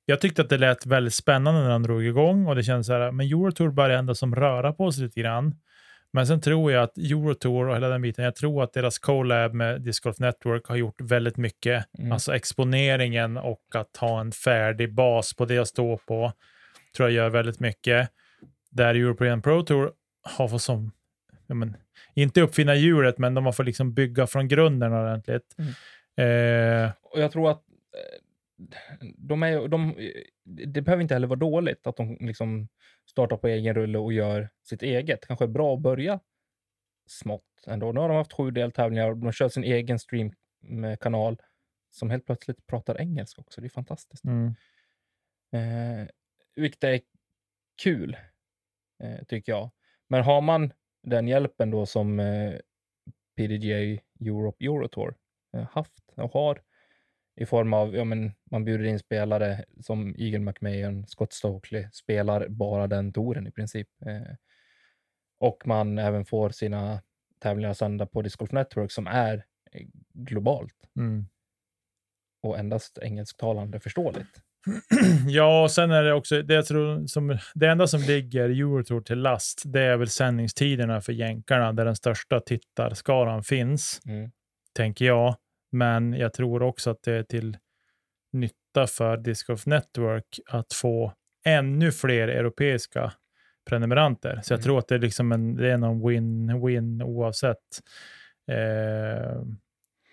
Jag tyckte att det lät väldigt spännande när de drog igång och det kändes så här, men Eurotour börjar ändå som röra på sig lite grann. Men sen tror jag att Eurotour och hela den biten, jag tror att deras collab med Disc Golf Network har gjort väldigt mycket. Mm. Alltså exponeringen och att ha en färdig bas på det att stå på, tror jag gör väldigt mycket. Där European Pro Tour har fått som, men, inte uppfinna hjulet, men de har fått liksom bygga från grunden ordentligt. Mm. Eh, Och jag tror att de är, de, det behöver inte heller vara dåligt att de liksom startar på egen rulle och gör sitt eget. Kanske är bra att börja smått ändå. Nu har de haft sju deltävlingar och de kör sin egen streamkanal som helt plötsligt pratar engelska också. Det är fantastiskt. mm. Eh, vilket är kul, eh, tycker jag. Men har man den hjälpen då som eh, PDGA Europe Eurotour eh, haft och har i form av, ja men man bjuder in spelare som Eagle McMahon, Scott Stokely, spelar bara den touren i princip. Eh, och man även får sina tävlingar sända på Disc Golf Network som är eh, globalt Mm. och endast engelsktalande förståeligt. *clears throat* Ja, och sen är det också, det, jag tror, som, det enda som ligger Eurotour till last, det är väl sändningstiderna för jänkarna, där den största tittarskaran finns, Mm. tänker jag. Men jag tror också att det är till nytta för Disc Golf Network att få ännu fler europeiska prenumeranter. Så jag Mm. tror att det är, liksom en, det är någon win-win oavsett. Eh,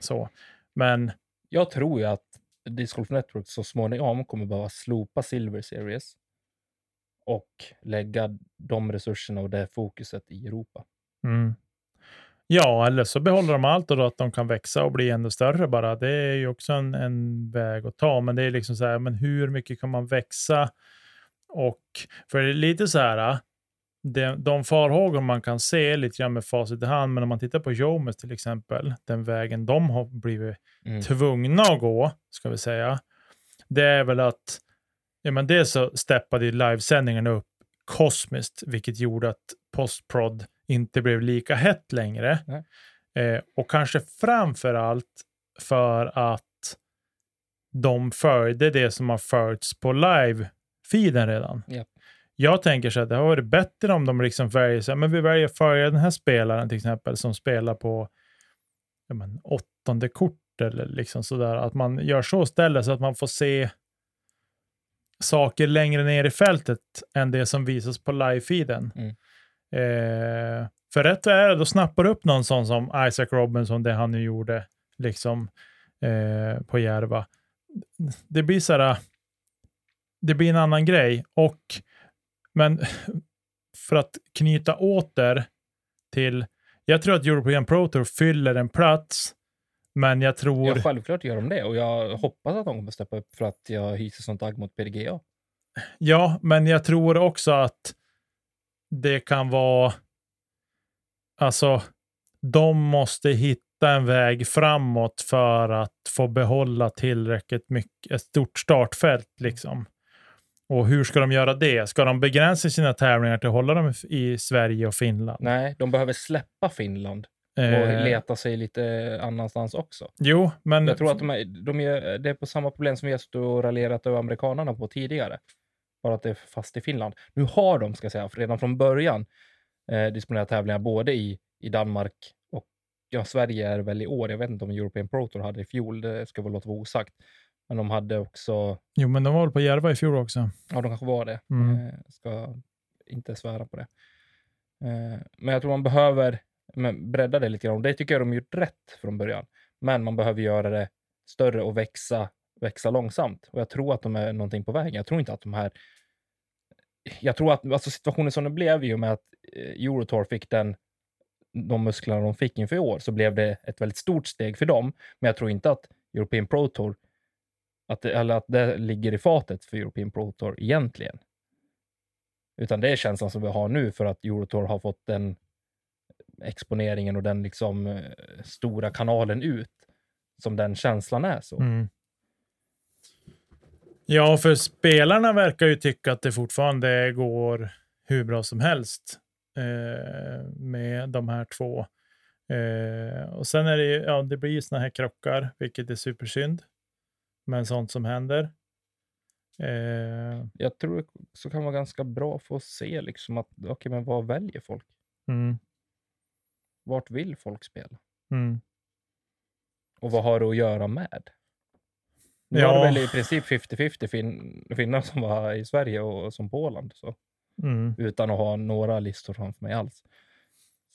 så. Men Jag tror ju att Disc Golf Network så småningom kommer behöva slopa Silver Series och lägga de resurserna och det fokuset i Europa. Mm. Ja, eller så behåller de allt och då att de kan växa och bli ännu större bara. Det är ju också en, en väg att ta. Men det är liksom så här, men hur mycket kan man växa? Och för det är lite så här, de, de farhågor man kan se lite grann med facit i hand, men om man tittar på Jomes till exempel, den vägen de har blivit Mm. tvungna att gå, ska vi säga, det är väl att ja, men dels så steppade ju livesändningarna upp kosmiskt, vilket gjorde att postprod inte blev lika hett längre. Eh, och kanske framför allt för att de följde det som har följts på live-feeden redan. Japp. Jag tänker så att det har varit bättre om de liksom väljer så här, men vi väljer att följa den här spelaren till exempel som spelar på men, åttonde kort eller liksom sådär. Att man gör så istället så att man får se saker längre ner i fältet än det som visas på live-feeden. Mm. Eh, för rätt är det, då snappar du upp någon sån som Isaac Robinson, det han nu gjorde liksom eh, på Järva. Det blir så här, det blir en annan grej. Och, men *laughs* för att knyta åter till, jag tror att European Pro Tour fyller en plats, men jag tror... Ja, självklart gör de det och jag hoppas att de kommer steppa upp för att jag hyser sånt agg mot PDGA. Ja, men jag tror också att det kan vara... Alltså, de måste hitta en väg framåt för att få behålla tillräckligt mycket, ett stort startfält. Liksom. Och hur ska de göra det? Ska de begränsa sina tävlingar till att hålla dem i Sverige och Finland? Nej, de behöver släppa Finland och Eh, leta sig lite annanstans också. Jo, men... Jag tror att de är, de är, det är på samma problem som vi har raljerat över amerikanerna på tidigare. Bara att det är fast i Finland. Nu har de, ska jag säga, redan från början eh, disponerat tävlingar både i, i Danmark och ja, Sverige är väl i år. Jag vet inte om European Pro Tour hade i fjol, det ska väl låta vara osagt. Men de hade också, Jo, men de var väl på Järva i fjol också. ja de kanske var det. Mm. Eh, ska inte svära på det. Eh, men jag tror man behöver men, bredda det lite grann. Det tycker jag de gjort rätt från början. Men man behöver göra det större och växa, växa långsamt. Och jag tror att de är någonting på vägen. Jag tror inte att de här... Jag tror att alltså situationen som den blev i och med att eh, Eurotor Eurotour fick den, de musklerna de fick inför i år, så blev det ett väldigt stort steg för dem. Men jag tror inte att European Pro Tour, att det, eller att det ligger i fatet för European Pro Tour egentligen. Utan det är känslan som vi har nu för att Eurotour har fått den exponeringen och den liksom eh, stora kanalen ut som den känslan är. så. Mm. Ja, för spelarna verkar ju tycka att det fortfarande går hur bra som helst eh, med de här två. Eh, och sen är det ju, ja, det blir ju såna här krockar, vilket är supersynd. Men sånt som händer. Eh, Jag tror så kan vara ganska bra för att se liksom att, okej, men vad väljer folk? mm, Vart vill folk spela? mm. Och vad har det att göra med? Nu Ja. var det väl i princip 50-50 fin finnar som var i Sverige och, som Åland. Så. Mm. utan att ha några listor framför mig alls.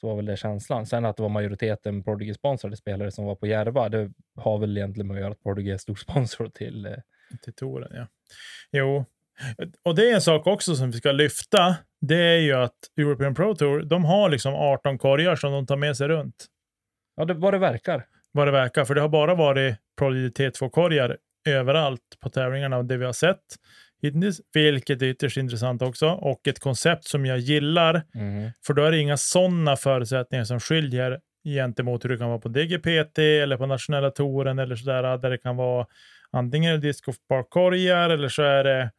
Så var väl det känslan. Sen att det var majoriteten Prodigy-sponsrade spelare som var på Järva, det har väl egentligen med att göra att Prodigy är stor sponsor till... Eh, Till touren, ja. Jo, och det är en sak också som vi ska lyfta. Det är ju att European Pro Tour, de har liksom 18 korgar som de tar med sig runt. ja, det, vad det verkar. vad det verkar. För det har bara varit Prodigy T2-korgar överallt på tävlingarna det vi har sett hittills, vilket är ytterst intressant också. Och ett koncept som jag gillar, Mhm. för då är det inga sådana förutsättningar som skiljer gentemot hur det kan vara på DGPT eller på nationella touren eller sådär, där det kan vara antingen disc golf park-korgar eller så är det,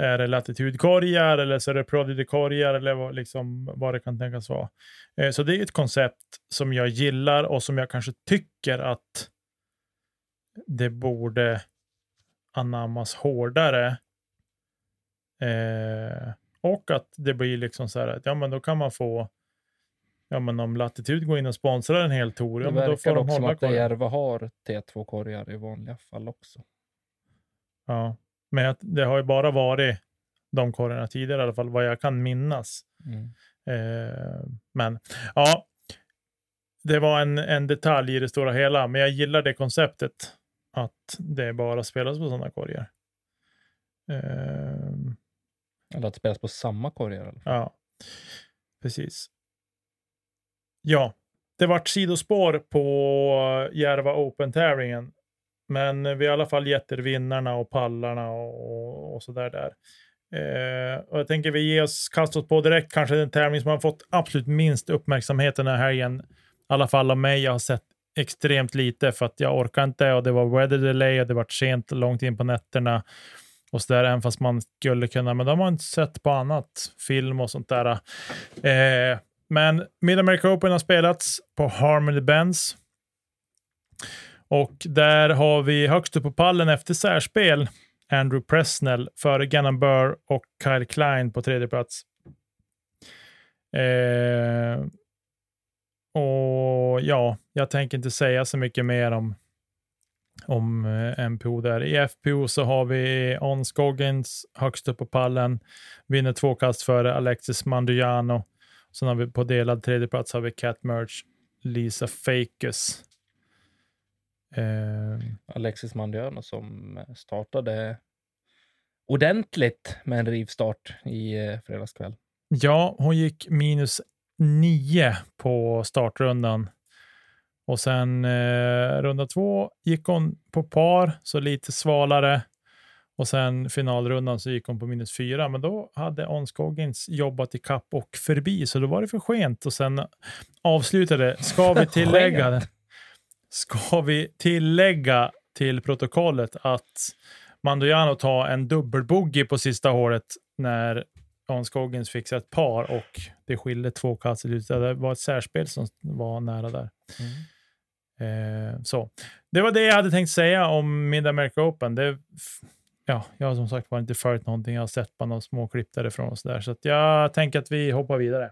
är det latitudkorgar eller så är det prodigy-korgar eller vad, liksom, vad det kan tänkas vara. Eh, Så det är ett koncept som jag gillar och som jag kanske tycker att det borde anammas hårdare. Eh, och att det blir liksom så här att ja, men då kan man få Ja, men om Latitude går in och sponsrar en hel tour, ja, Det men då får verkar de också som hålla att. Järva har T2-korgar i vanliga fall också. Ja, men det har ju bara varit de korgarna tidigare, i alla fall vad jag kan minnas. Mm. Eh, men ja, det var en, en detalj i det stora hela, men jag gillar det konceptet att det bara spelas på sådana korgar. Eh, Eller att det spelas på samma korgar. fall. Ja, precis. Ja, det vart sidospår på Järva Open-tävlingen. Men vi har i alla fall gett er vinnarna och pallarna och, och så där. där. Eh, och jag tänker vi ger oss, kastar oss på direkt kanske den tävling som har fått absolut minst uppmärksamhet den här helgen. I alla fall av mig. Jag har sett extremt lite för att jag orkar inte och det var weather delay och det var sent långt in på nätterna och så där, även fast man skulle kunna, men de har inte sett på annat, film och sånt där. Eh, men Mid America Open har spelats på Harmony Benz. Och där har vi högst upp på pallen efter särspel Andrew Presnell före Gannon Burr och Kyle Klein på tredje plats. Eh, och ja, jag tänker inte säga så mycket mer om, om eh, MPO där. I FPO så har vi On Scoggins högst upp på pallen, vinner två kast före Alexis Mandujano. Sen har vi på delad tredje plats har vi Cat Merch, Lisa Fakes. Eh, Alexis Mandiano som startade ordentligt med en rivstart i eh, fredags kväll. Ja, hon gick minus nio på startrundan. Och sen eh, runda två gick hon på par, så lite svalare. Och sen finalrundan så gick hon på minus fyra, men då hade On Scoggins jobbat i kapp och förbi, så då var det för sent. Och sen avslutade, ska vi *laughs* tillägga, ska vi tillägga till protokollet att Mandojano tar en dubbelbogey på sista hålet när On Scoggins fick sig ett par och det skilde två kast. Det var ett särspel som var nära där. Eh, så. Det var det jag hade tänkt säga om Mid America Open. Det, ja, jag har som sagt var inte följt någonting. Jag har sett bara några små klipp därifrån och så där. Så jag tänker att vi hoppar vidare.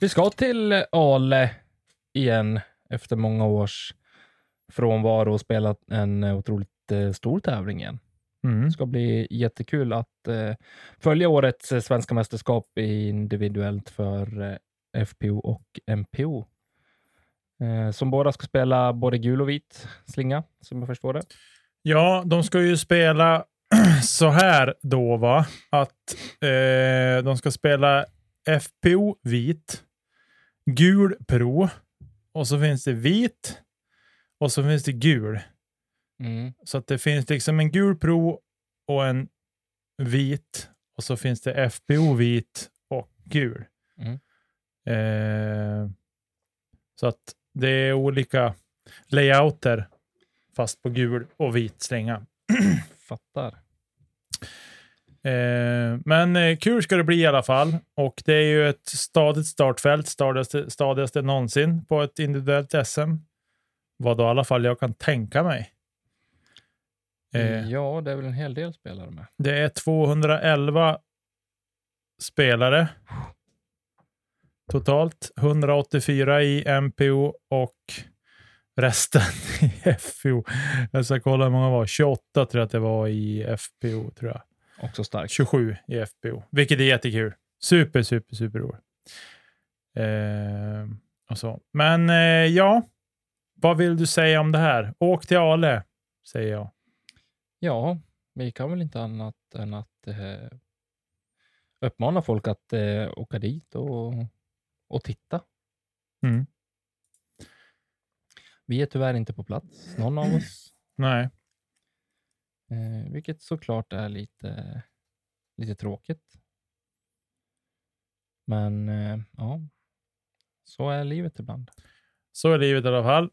Vi ska till Ale igen efter många års frånvaro och spela en otroligt eh, stor tävling igen. Mm. Det ska bli jättekul att eh, följa årets eh, svenska mästerskap individuellt för eh, FPO och MPO. Eh, som båda ska spela både gul och vit slinga, som jag förstår det. Ja, de ska ju spela *clears throat* så här då, va? Att eh, de ska spela FPO vit, gul pro och så finns det vit och så finns det gul. Mm. Så att det finns liksom en gul pro och en vit och så finns det FPO vit och gul. Mm. Eh, så att det är olika layouter fast på gul och vit slänga. *clears throat* Fattar. Eh, men eh, kul ska det bli i alla fall. Och det är ju ett stadigt startfält, stadigaste, stadigaste någonsin på ett individuellt SM. Vad då i alla fall jag kan tänka mig. Eh, Ja, det är väl en hel del spelare med. Det är 211 spelare totalt. 184 i MPO och resten *laughs* i FPO. Jag ska kolla hur många det var. 28 tror jag att det var i FPO. tror jag. Också starkt. 27 i FPO, vilket är jättekul. Super, super, super roligt. Eh, och så. Men eh, ja, vad vill du säga om det här? Åk till Ale, säger jag. Ja, vi kan väl inte annat än att eh, uppmana folk att eh, åka dit och, och titta. Mm. Vi är tyvärr inte på plats, någon av oss, *clears throat* Nej, eh, vilket såklart är lite, lite tråkigt. Men eh, ja, så är livet ibland. så är livet i alla fall.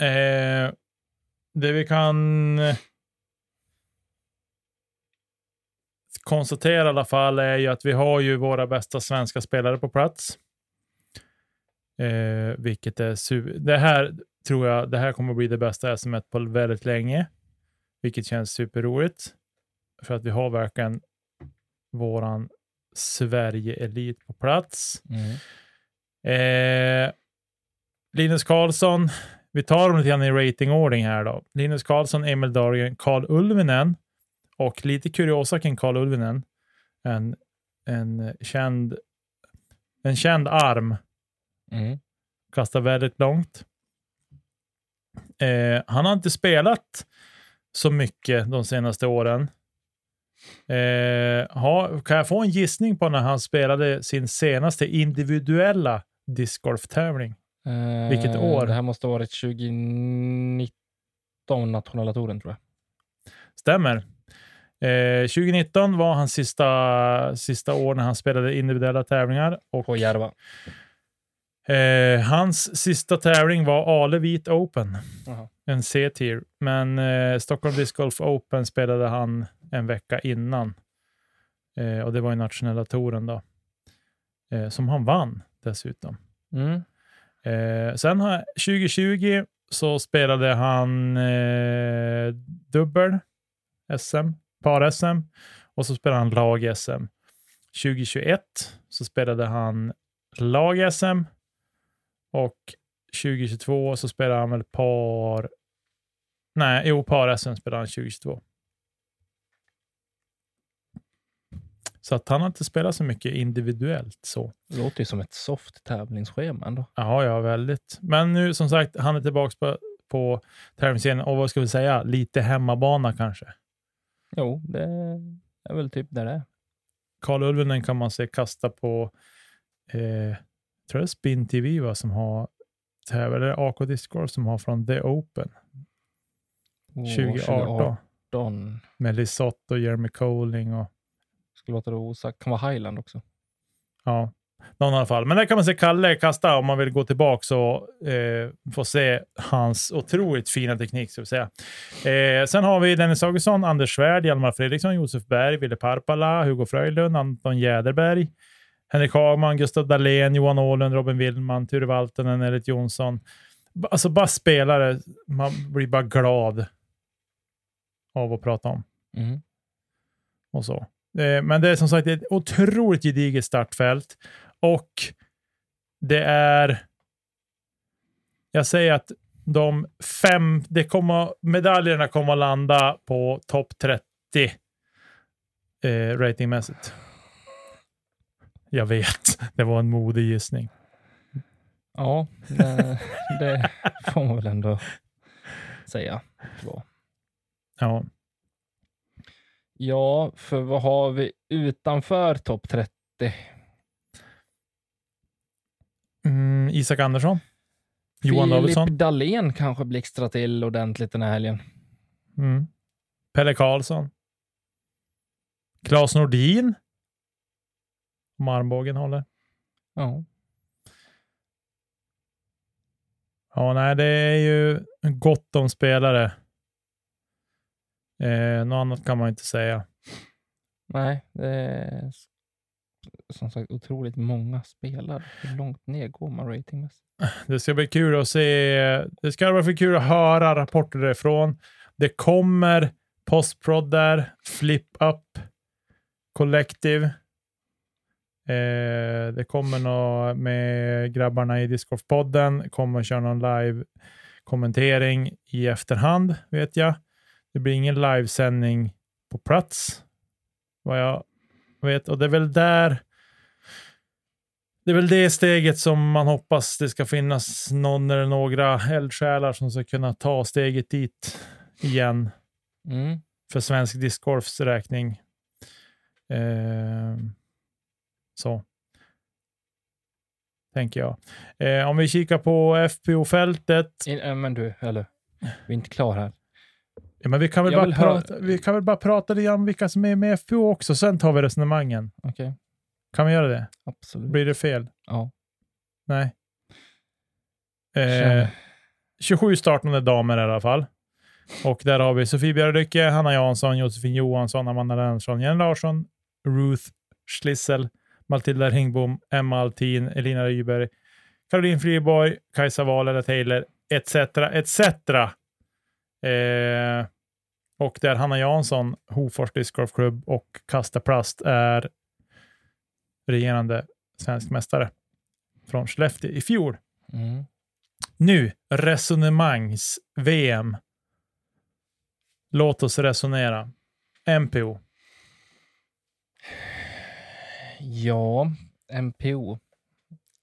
Eh, det vi kan eh, konstatera i alla fall är ju att vi har ju våra bästa svenska spelare på plats. Eh, vilket är det här tror jag, det här kommer att bli det bästa SM på väldigt länge. Vilket känns superroligt. För att vi har verkligen våran Sverige-elit på plats. Mm. Eh, Linus Karlsson Vi tar dem lite grann i ratingordning här då. Linus Karlsson, Emil Dahlgren, Karl Ulvinen och lite kuriosa kring Karl Ulvinen. En, en, känd, en känd arm, Mm. kastar väldigt långt. Eh, han har inte spelat så mycket de senaste åren. Eh, ha, kan jag få en gissning på när han spelade sin senaste individuella discgolftävling? Vilket Eh, år? Det här måste ha varit 2019, nationalatoren tror jag. Stämmer. Eh, 2019 var hans sista, sista år när han spelade individuella tävlingar. Och, På Järva. eh, hans sista tävling var Ale Vit Open, Jaha. en C-tier. Men eh, Stockholm Disc Golf Open spelade han en vecka innan. Eh, och det var i nationella touren då. Eh, som han vann dessutom. Mm. Eh, sen har, 2020 så spelade han eh, dubbel SM, par-SM och så spelade han lag-SM. 2021 så spelade han lag-SM och 2022 så spelade han väl par... Nej, jo, par-SM spelade han 2022. Så att han har inte spelat så mycket individuellt så. Det låter ju som ett soft tävlingsschema ändå. Ja, ja, väldigt. Men nu som sagt, han är tillbaka på, på tävlingsscenen och vad ska vi säga, lite hemmabana kanske. Jo, det är väl typ där det är. Karl Ulvenen kan man se kasta på, eh, jag tror det är Spin TV va, som har tävlar, eller AK Disc Golf som har från The Open Åh, 2018 2018. med och Jeremy Colling och Skulle låta det osagt. Kan vara Highland också. ja, någon i alla fall. Men där kan man se Kalle kasta om man vill gå tillbaka och eh, få se hans otroligt fina teknik. Ska vi säga. Eh, sen har vi Dennis Augustsson, Anders Svärd, Hjalmar Fredriksson, Josef Berg, Ville Parpala, Hugo Fröjlund, Anton Jäderberg, Henrik Hagman, Gustav Dahlén, Johan Åhlund, Robin Willman, Ture Valtonen, Elit Jonsson. Alltså bara spelare, man blir bara glad av att prata om Mm. och så. Eh, Men det är som sagt ett otroligt gediget startfält och det är. Jag säger att de fem, det kommer, medaljerna kommer att landa på topp 30 eh, ratingmässigt. Jag vet, *laughs* det var en modig gissning. Ja, det, det får man väl ändå säga. Ja, Ja, för vad har vi utanför topp 30? Mm, Isak Andersson. Johan Filip Davidsson. Dahlén kanske blixtrar till ordentligt den här helgen. Mm. Pelle Karlsson. Claes Nordin. Om armbågen håller. Ja. Ja, nej, det är ju gott om spelare. Eh, något annat kan man inte säga. Nej, det som sagt otroligt många spelare. Hur långt ner går man ratingmässigt? Det ska bli kul att se. Det ska vara för kul att höra rapporter därifrån. Det kommer postprod där, flip up, collective. Eh, det kommer något med grabbarna i Discgolf-podden. Kommer köra någon live-kommentering i efterhand, vet jag. Det blir ingen livesändning på plats, vad jag vet. Och det är väl där det är väl det steget som man hoppas det ska finnas någon eller några eldsjälar som ska kunna ta steget dit igen Mm. för svensk discgolfs räkning. Eh, så. Tänker jag. Eh, om vi kikar på FPO-fältet. Men du, eller, vi är inte klar här. Ja, men vi, kan väl Jag bara prata, vi kan väl bara prata lite om vilka som är med i FPO också, sen tar vi resonemangen. Okej, Kan vi göra det? absolut. Blir det fel? Ja. Nej. Eh, Känner- 27 startande damer i alla fall. Och där har vi Sofie Björlycke, Hanna Jansson, Josefin Johansson, Amanda Lennartsson, Jenny Larsson, Ruth Schlissel, Matilda Ringbom, Emma Altin, Elina Ryberg, Caroline Friborg, Kajsa Wahl eller Taylor, etc. etc. Eh, och där Hanna Jansson, Hofors Disc Golf Club och Kasta Plast är regerande svensk mästare från Skellefteå i fjol. Mm. Nu, resonemangs-VM. Låt oss resonera. MPO. Ja, MPO.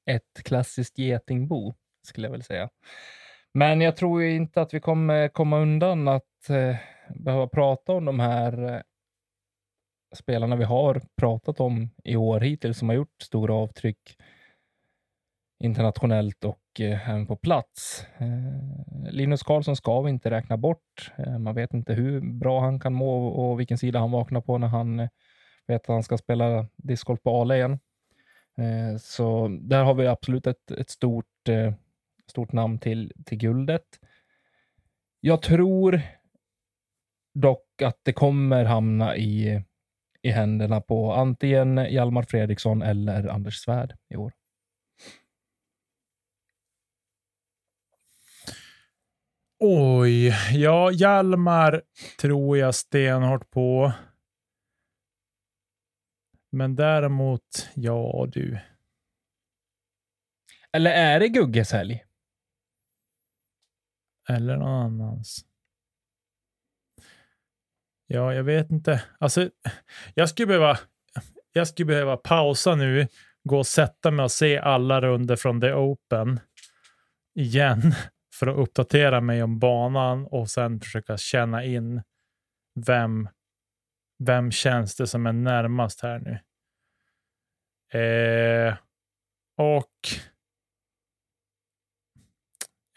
Ett klassiskt getingbo, skulle jag väl säga. Men jag tror inte att vi kommer komma undan att eh, behöva prata om de här eh, spelarna vi har pratat om i år hittills som har gjort stora avtryck internationellt och eh, även på plats. Eh, Linus Karlsson ska vi inte räkna bort. Eh, man vet inte hur bra han kan må och vilken sida han vaknar på när han vet att han ska spela discgolf på Ale igen. Så där har vi absolut ett, ett stort, stort namn till, till guldet. Jag tror dock att det kommer hamna i, i händerna på antingen Hjalmar Fredriksson eller Anders Svärd i år. Oj, ja, Hjalmar tror jag stenhårt på. Men däremot, ja du. Eller är det Gugges helg? Eller någon annans. Ja, jag vet inte. Alltså, jag skulle behöva, jag skulle behöva pausa nu, gå och sätta mig och se alla runder från The Open igen *laughs* för att uppdatera mig om banan och sen försöka känna in vem, vem känns det som är närmast här nu. Eh, och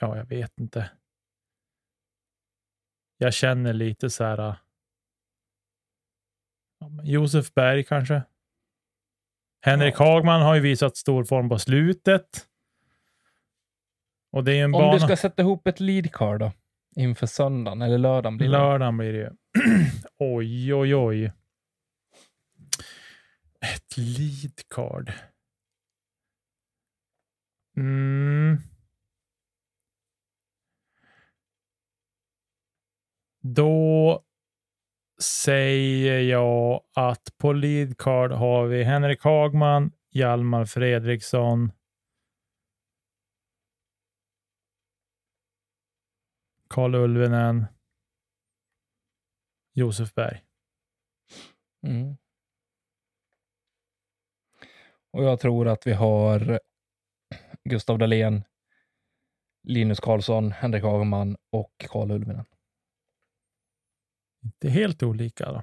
ja, jag vet inte. Jag känner lite så här ja, Josef Berg kanske. Henrik Hagman har ju visat stor form på slutet. Och det är en Om bana. du ska sätta ihop ett lead card då, inför söndagen eller lördagen blir det. Lördagen blir det ju. *clears throat* oj, oj, oj. Ett lead card. Mm. Då säger jag att på lead card har vi Henrik Hagman, Hjalmar Fredriksson, Karl Ulvinen, Josef Berg. Mm. Och jag tror att vi har Gustav Dahlén, Linus Karlsson, Henrik Hagman och Karl Ulvinen. Är helt olika. Då.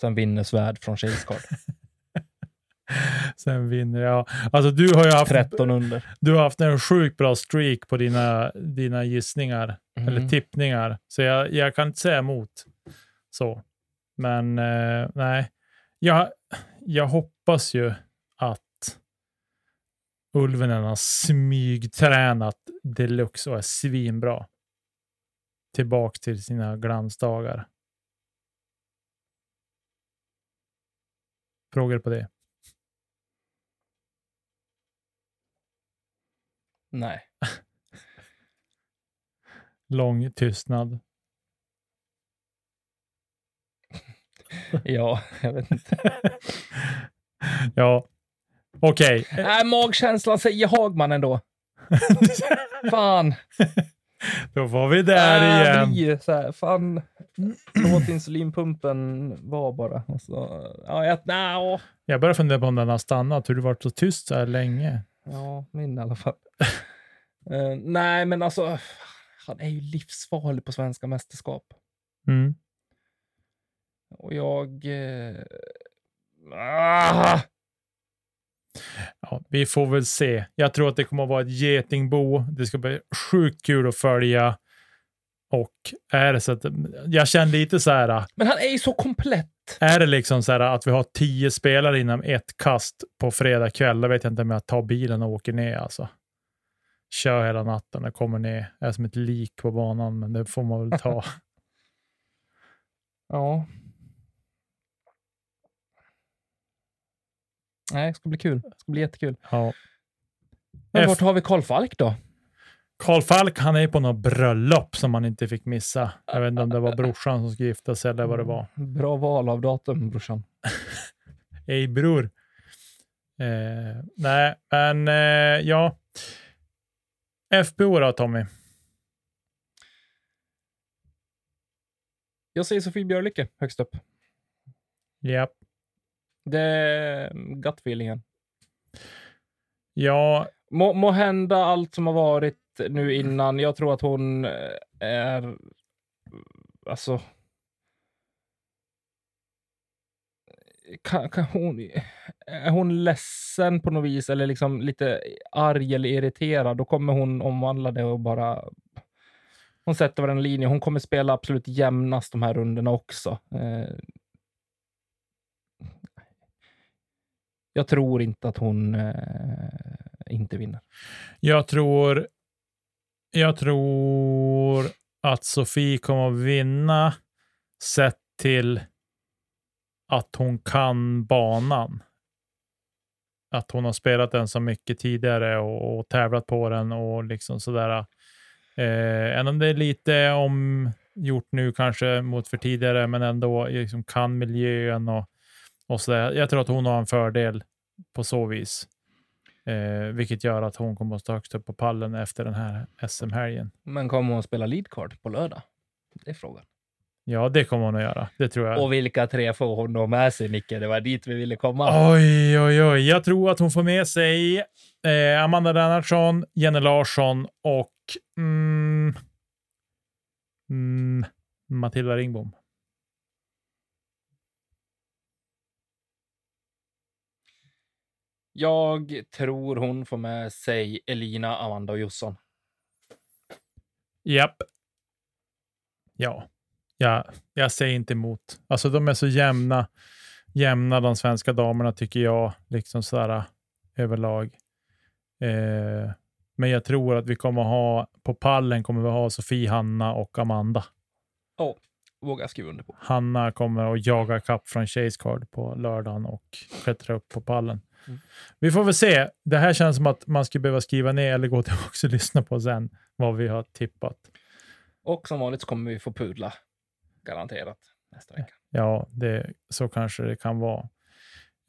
Sen vinner Svärd från Chase Card. *laughs* Sen vinner jag. Alltså du har ju haft, 13 under. du har haft en sjukt bra streak på dina, dina gissningar Mm. eller tippningar. Så jag, jag kan inte säga emot. Så. Men eh, nej, jag, jag hoppas ju att Ulvenen har smygtränat deluxe och är svinbra. Tillbaka till sina glansdagar. Frågor på det? Nej. *laughs* Lång tystnad. Ja, jag vet inte. *laughs* ja, okej. Nej, magkänslan säger Hagman ändå. *laughs* Fan. *laughs* Då var vi där Äh, igen. blir så här, fan. Låt insulinpumpen vara bara. Och så, ja, jag, åh. Jag börjar fundera på om den har stannat. Hur du varit så tyst så här länge. Ja, min i alla fall. *laughs* Eh, nej, men alltså, han är ju livsfarlig på svenska mästerskap. Mm. Och jag... Ah, Ja, vi får väl se. Jag tror att det kommer att vara ett getingbo. Det ska bli sjukt kul att följa. Och är det så att jag känner lite så här. men han är ju så komplett. Är det liksom så här att vi har tio spelare inom ett kast på fredag kväll, då vet jag inte om jag tar bilen och åker ner alltså. Kör hela natten och kommer ner. Jag är som ett lik på banan, men det får man väl ta. *laughs* Ja. Nej, det ska bli kul. Det ska bli jättekul. Ja. Men F- vart har vi Karl Falk då? Karl Falk, han är på något bröllop som man inte fick missa. Jag vet inte om det var brorsan som skulle gifta sig eller vad det var. Bra val av datum, brorsan. *laughs* Ej bror. Eh, nej, men eh, ja. FBO då, Tommy? Jag säger Sofie Björlycke högst upp. Japp. Det är gut-feelingen. Ja, Må, må hända allt som har varit nu innan. Jag tror att hon eh, är... Alltså... Kan, kan hon, är hon ledsen på något vis eller liksom lite arg eller irriterad, då kommer hon omvandla det och bara... Hon sätter varenda linje. Hon kommer spela absolut jämnast de här rundorna också. Jag tror inte att hon eh, inte vinner. jag tror, jag tror att Sofie kommer att vinna sett till att hon kan banan. Att hon har spelat den så mycket tidigare och, och tävlat på den och liksom sådär. Eh, även om det är lite omgjort nu kanske mot för tidigare, men ändå liksom kan miljön och, och sådär. Jag tror att hon har en fördel på så vis. Eh, vilket gör att hon kommer att stå högst upp på pallen efter den här SM-helgen. Men kommer hon spela lead card på lördag? Det är frågan. Ja, det kommer hon att göra. Det tror jag. Och vilka tre får hon då med sig, Nicke? Det var dit vi ville komma. Oj, oj, oj. Jag tror att hon får med sig eh, Amanda Lennartsson, Jenny Larsson och mm, mm, Matilda Ringbom. Jag tror hon får med sig Elina, Amanda och Josson. Japp. Ja. ja, jag säger inte emot. Alltså de är så jämna, jämna de svenska damerna tycker jag, liksom sådär överlag. Eh, men jag tror att vi kommer ha, på pallen kommer vi ha Sofie, Hanna och Amanda. Vågar skriva under på. Hanna kommer att jaga kapp från Chase Card på lördagen och klättra upp på pallen. Mm. Vi får väl se. Det här känns som att man skulle behöva skriva ner eller gå tillbaka och lyssna på sen vad vi har tippat. Och som vanligt så kommer vi få pudla. Garanterat. Nästa vecka. Ja, det, så kanske det kan vara.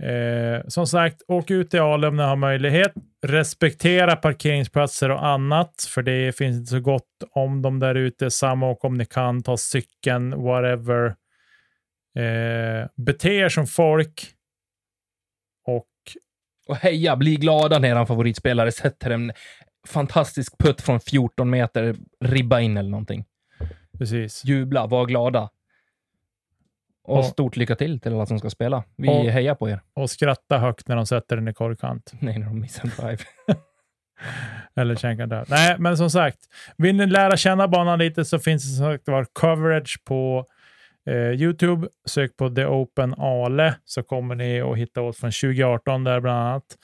Eh, som sagt, åk ut till Alum när ni har möjlighet. Respektera parkeringsplatser och annat, för det finns inte så gott om dem där ute. Samma och om ni kan, ta cykeln, whatever. Eh, bete er som folk. Och Och heja, bli glada när er favoritspelare sätter en fantastisk putt från 14 meter, ribba in eller någonting. precis. Jubla, var glada. Och Ja. stort lycka till till alla som ska spela. Vi Ja. hejar på er. Och skratta högt när de sätter den i korgkant. *laughs* Nej, när de missar en drive. *laughs* Eller känkar där. Nej, men som sagt, vill ni lära känna banan lite så finns det som sagt var coverage på YouTube. Sök på The Open Ale så kommer ni att hitta oss från 2018 där bland annat.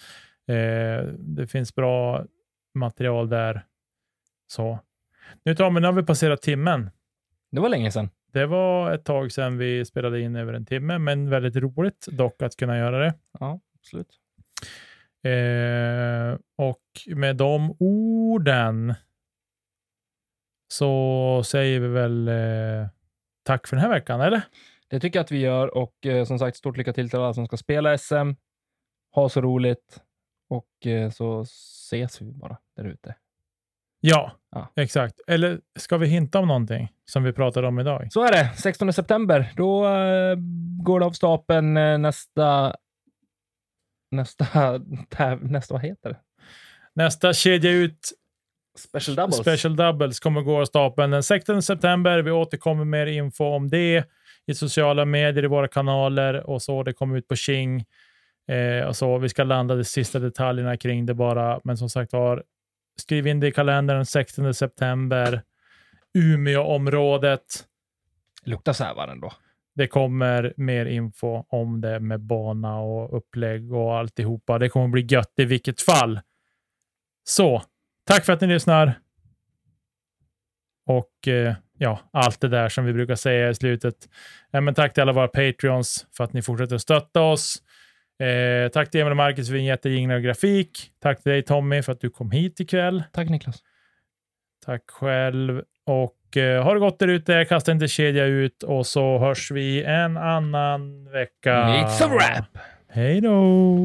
Eh, det finns bra material där. Så. Nu Tommy, nu har vi passerat timmen. Det var länge sedan. Det var ett tag sedan vi spelade in över en timme, men väldigt roligt dock att kunna göra det. Ja, absolut. Eh, och med de orden så säger vi väl eh, tack för den här veckan, eller? Det tycker jag att vi gör och eh, som sagt, stort lycka till till alla som ska spela SM. Ha så roligt och eh, så ses vi bara där ute. Ja, Ja. exakt. Eller ska vi hinta om någonting som vi pratade om idag? Så är det. 16 september, då eh, går det av stapeln eh, nästa... Nästa, nästa, vad heter det? Nästa kedja ut Special doubles. Special Doubles kommer gå av stapeln den 16 september. Vi återkommer med mer info om det i sociala medier, i våra kanaler och så. Det kommer ut på King. Eh, och så. Vi ska landa de sista detaljerna kring det bara. Men som sagt var, skriv in det i kalendern den 16 september. Umeå-området. Luktar sävar ändå. Det kommer mer info om det med bana och upplägg och alltihopa. Det kommer bli gött i vilket fall. Så, tack för att ni lyssnar. Och eh, ja, allt det där som vi brukar säga i slutet. Men tack till alla våra Patreons för att ni fortsätter att stötta oss. Eh, tack till Emil och Marcus för en jättejinglar och grafik. Tack till dig Tommy för att du kom hit ikväll. Tack Niklas. Tack själv. Och eh, ha det gott där ute. Kasta inte kedja ut och så hörs vi en annan vecka. It's a wrap! Hej då!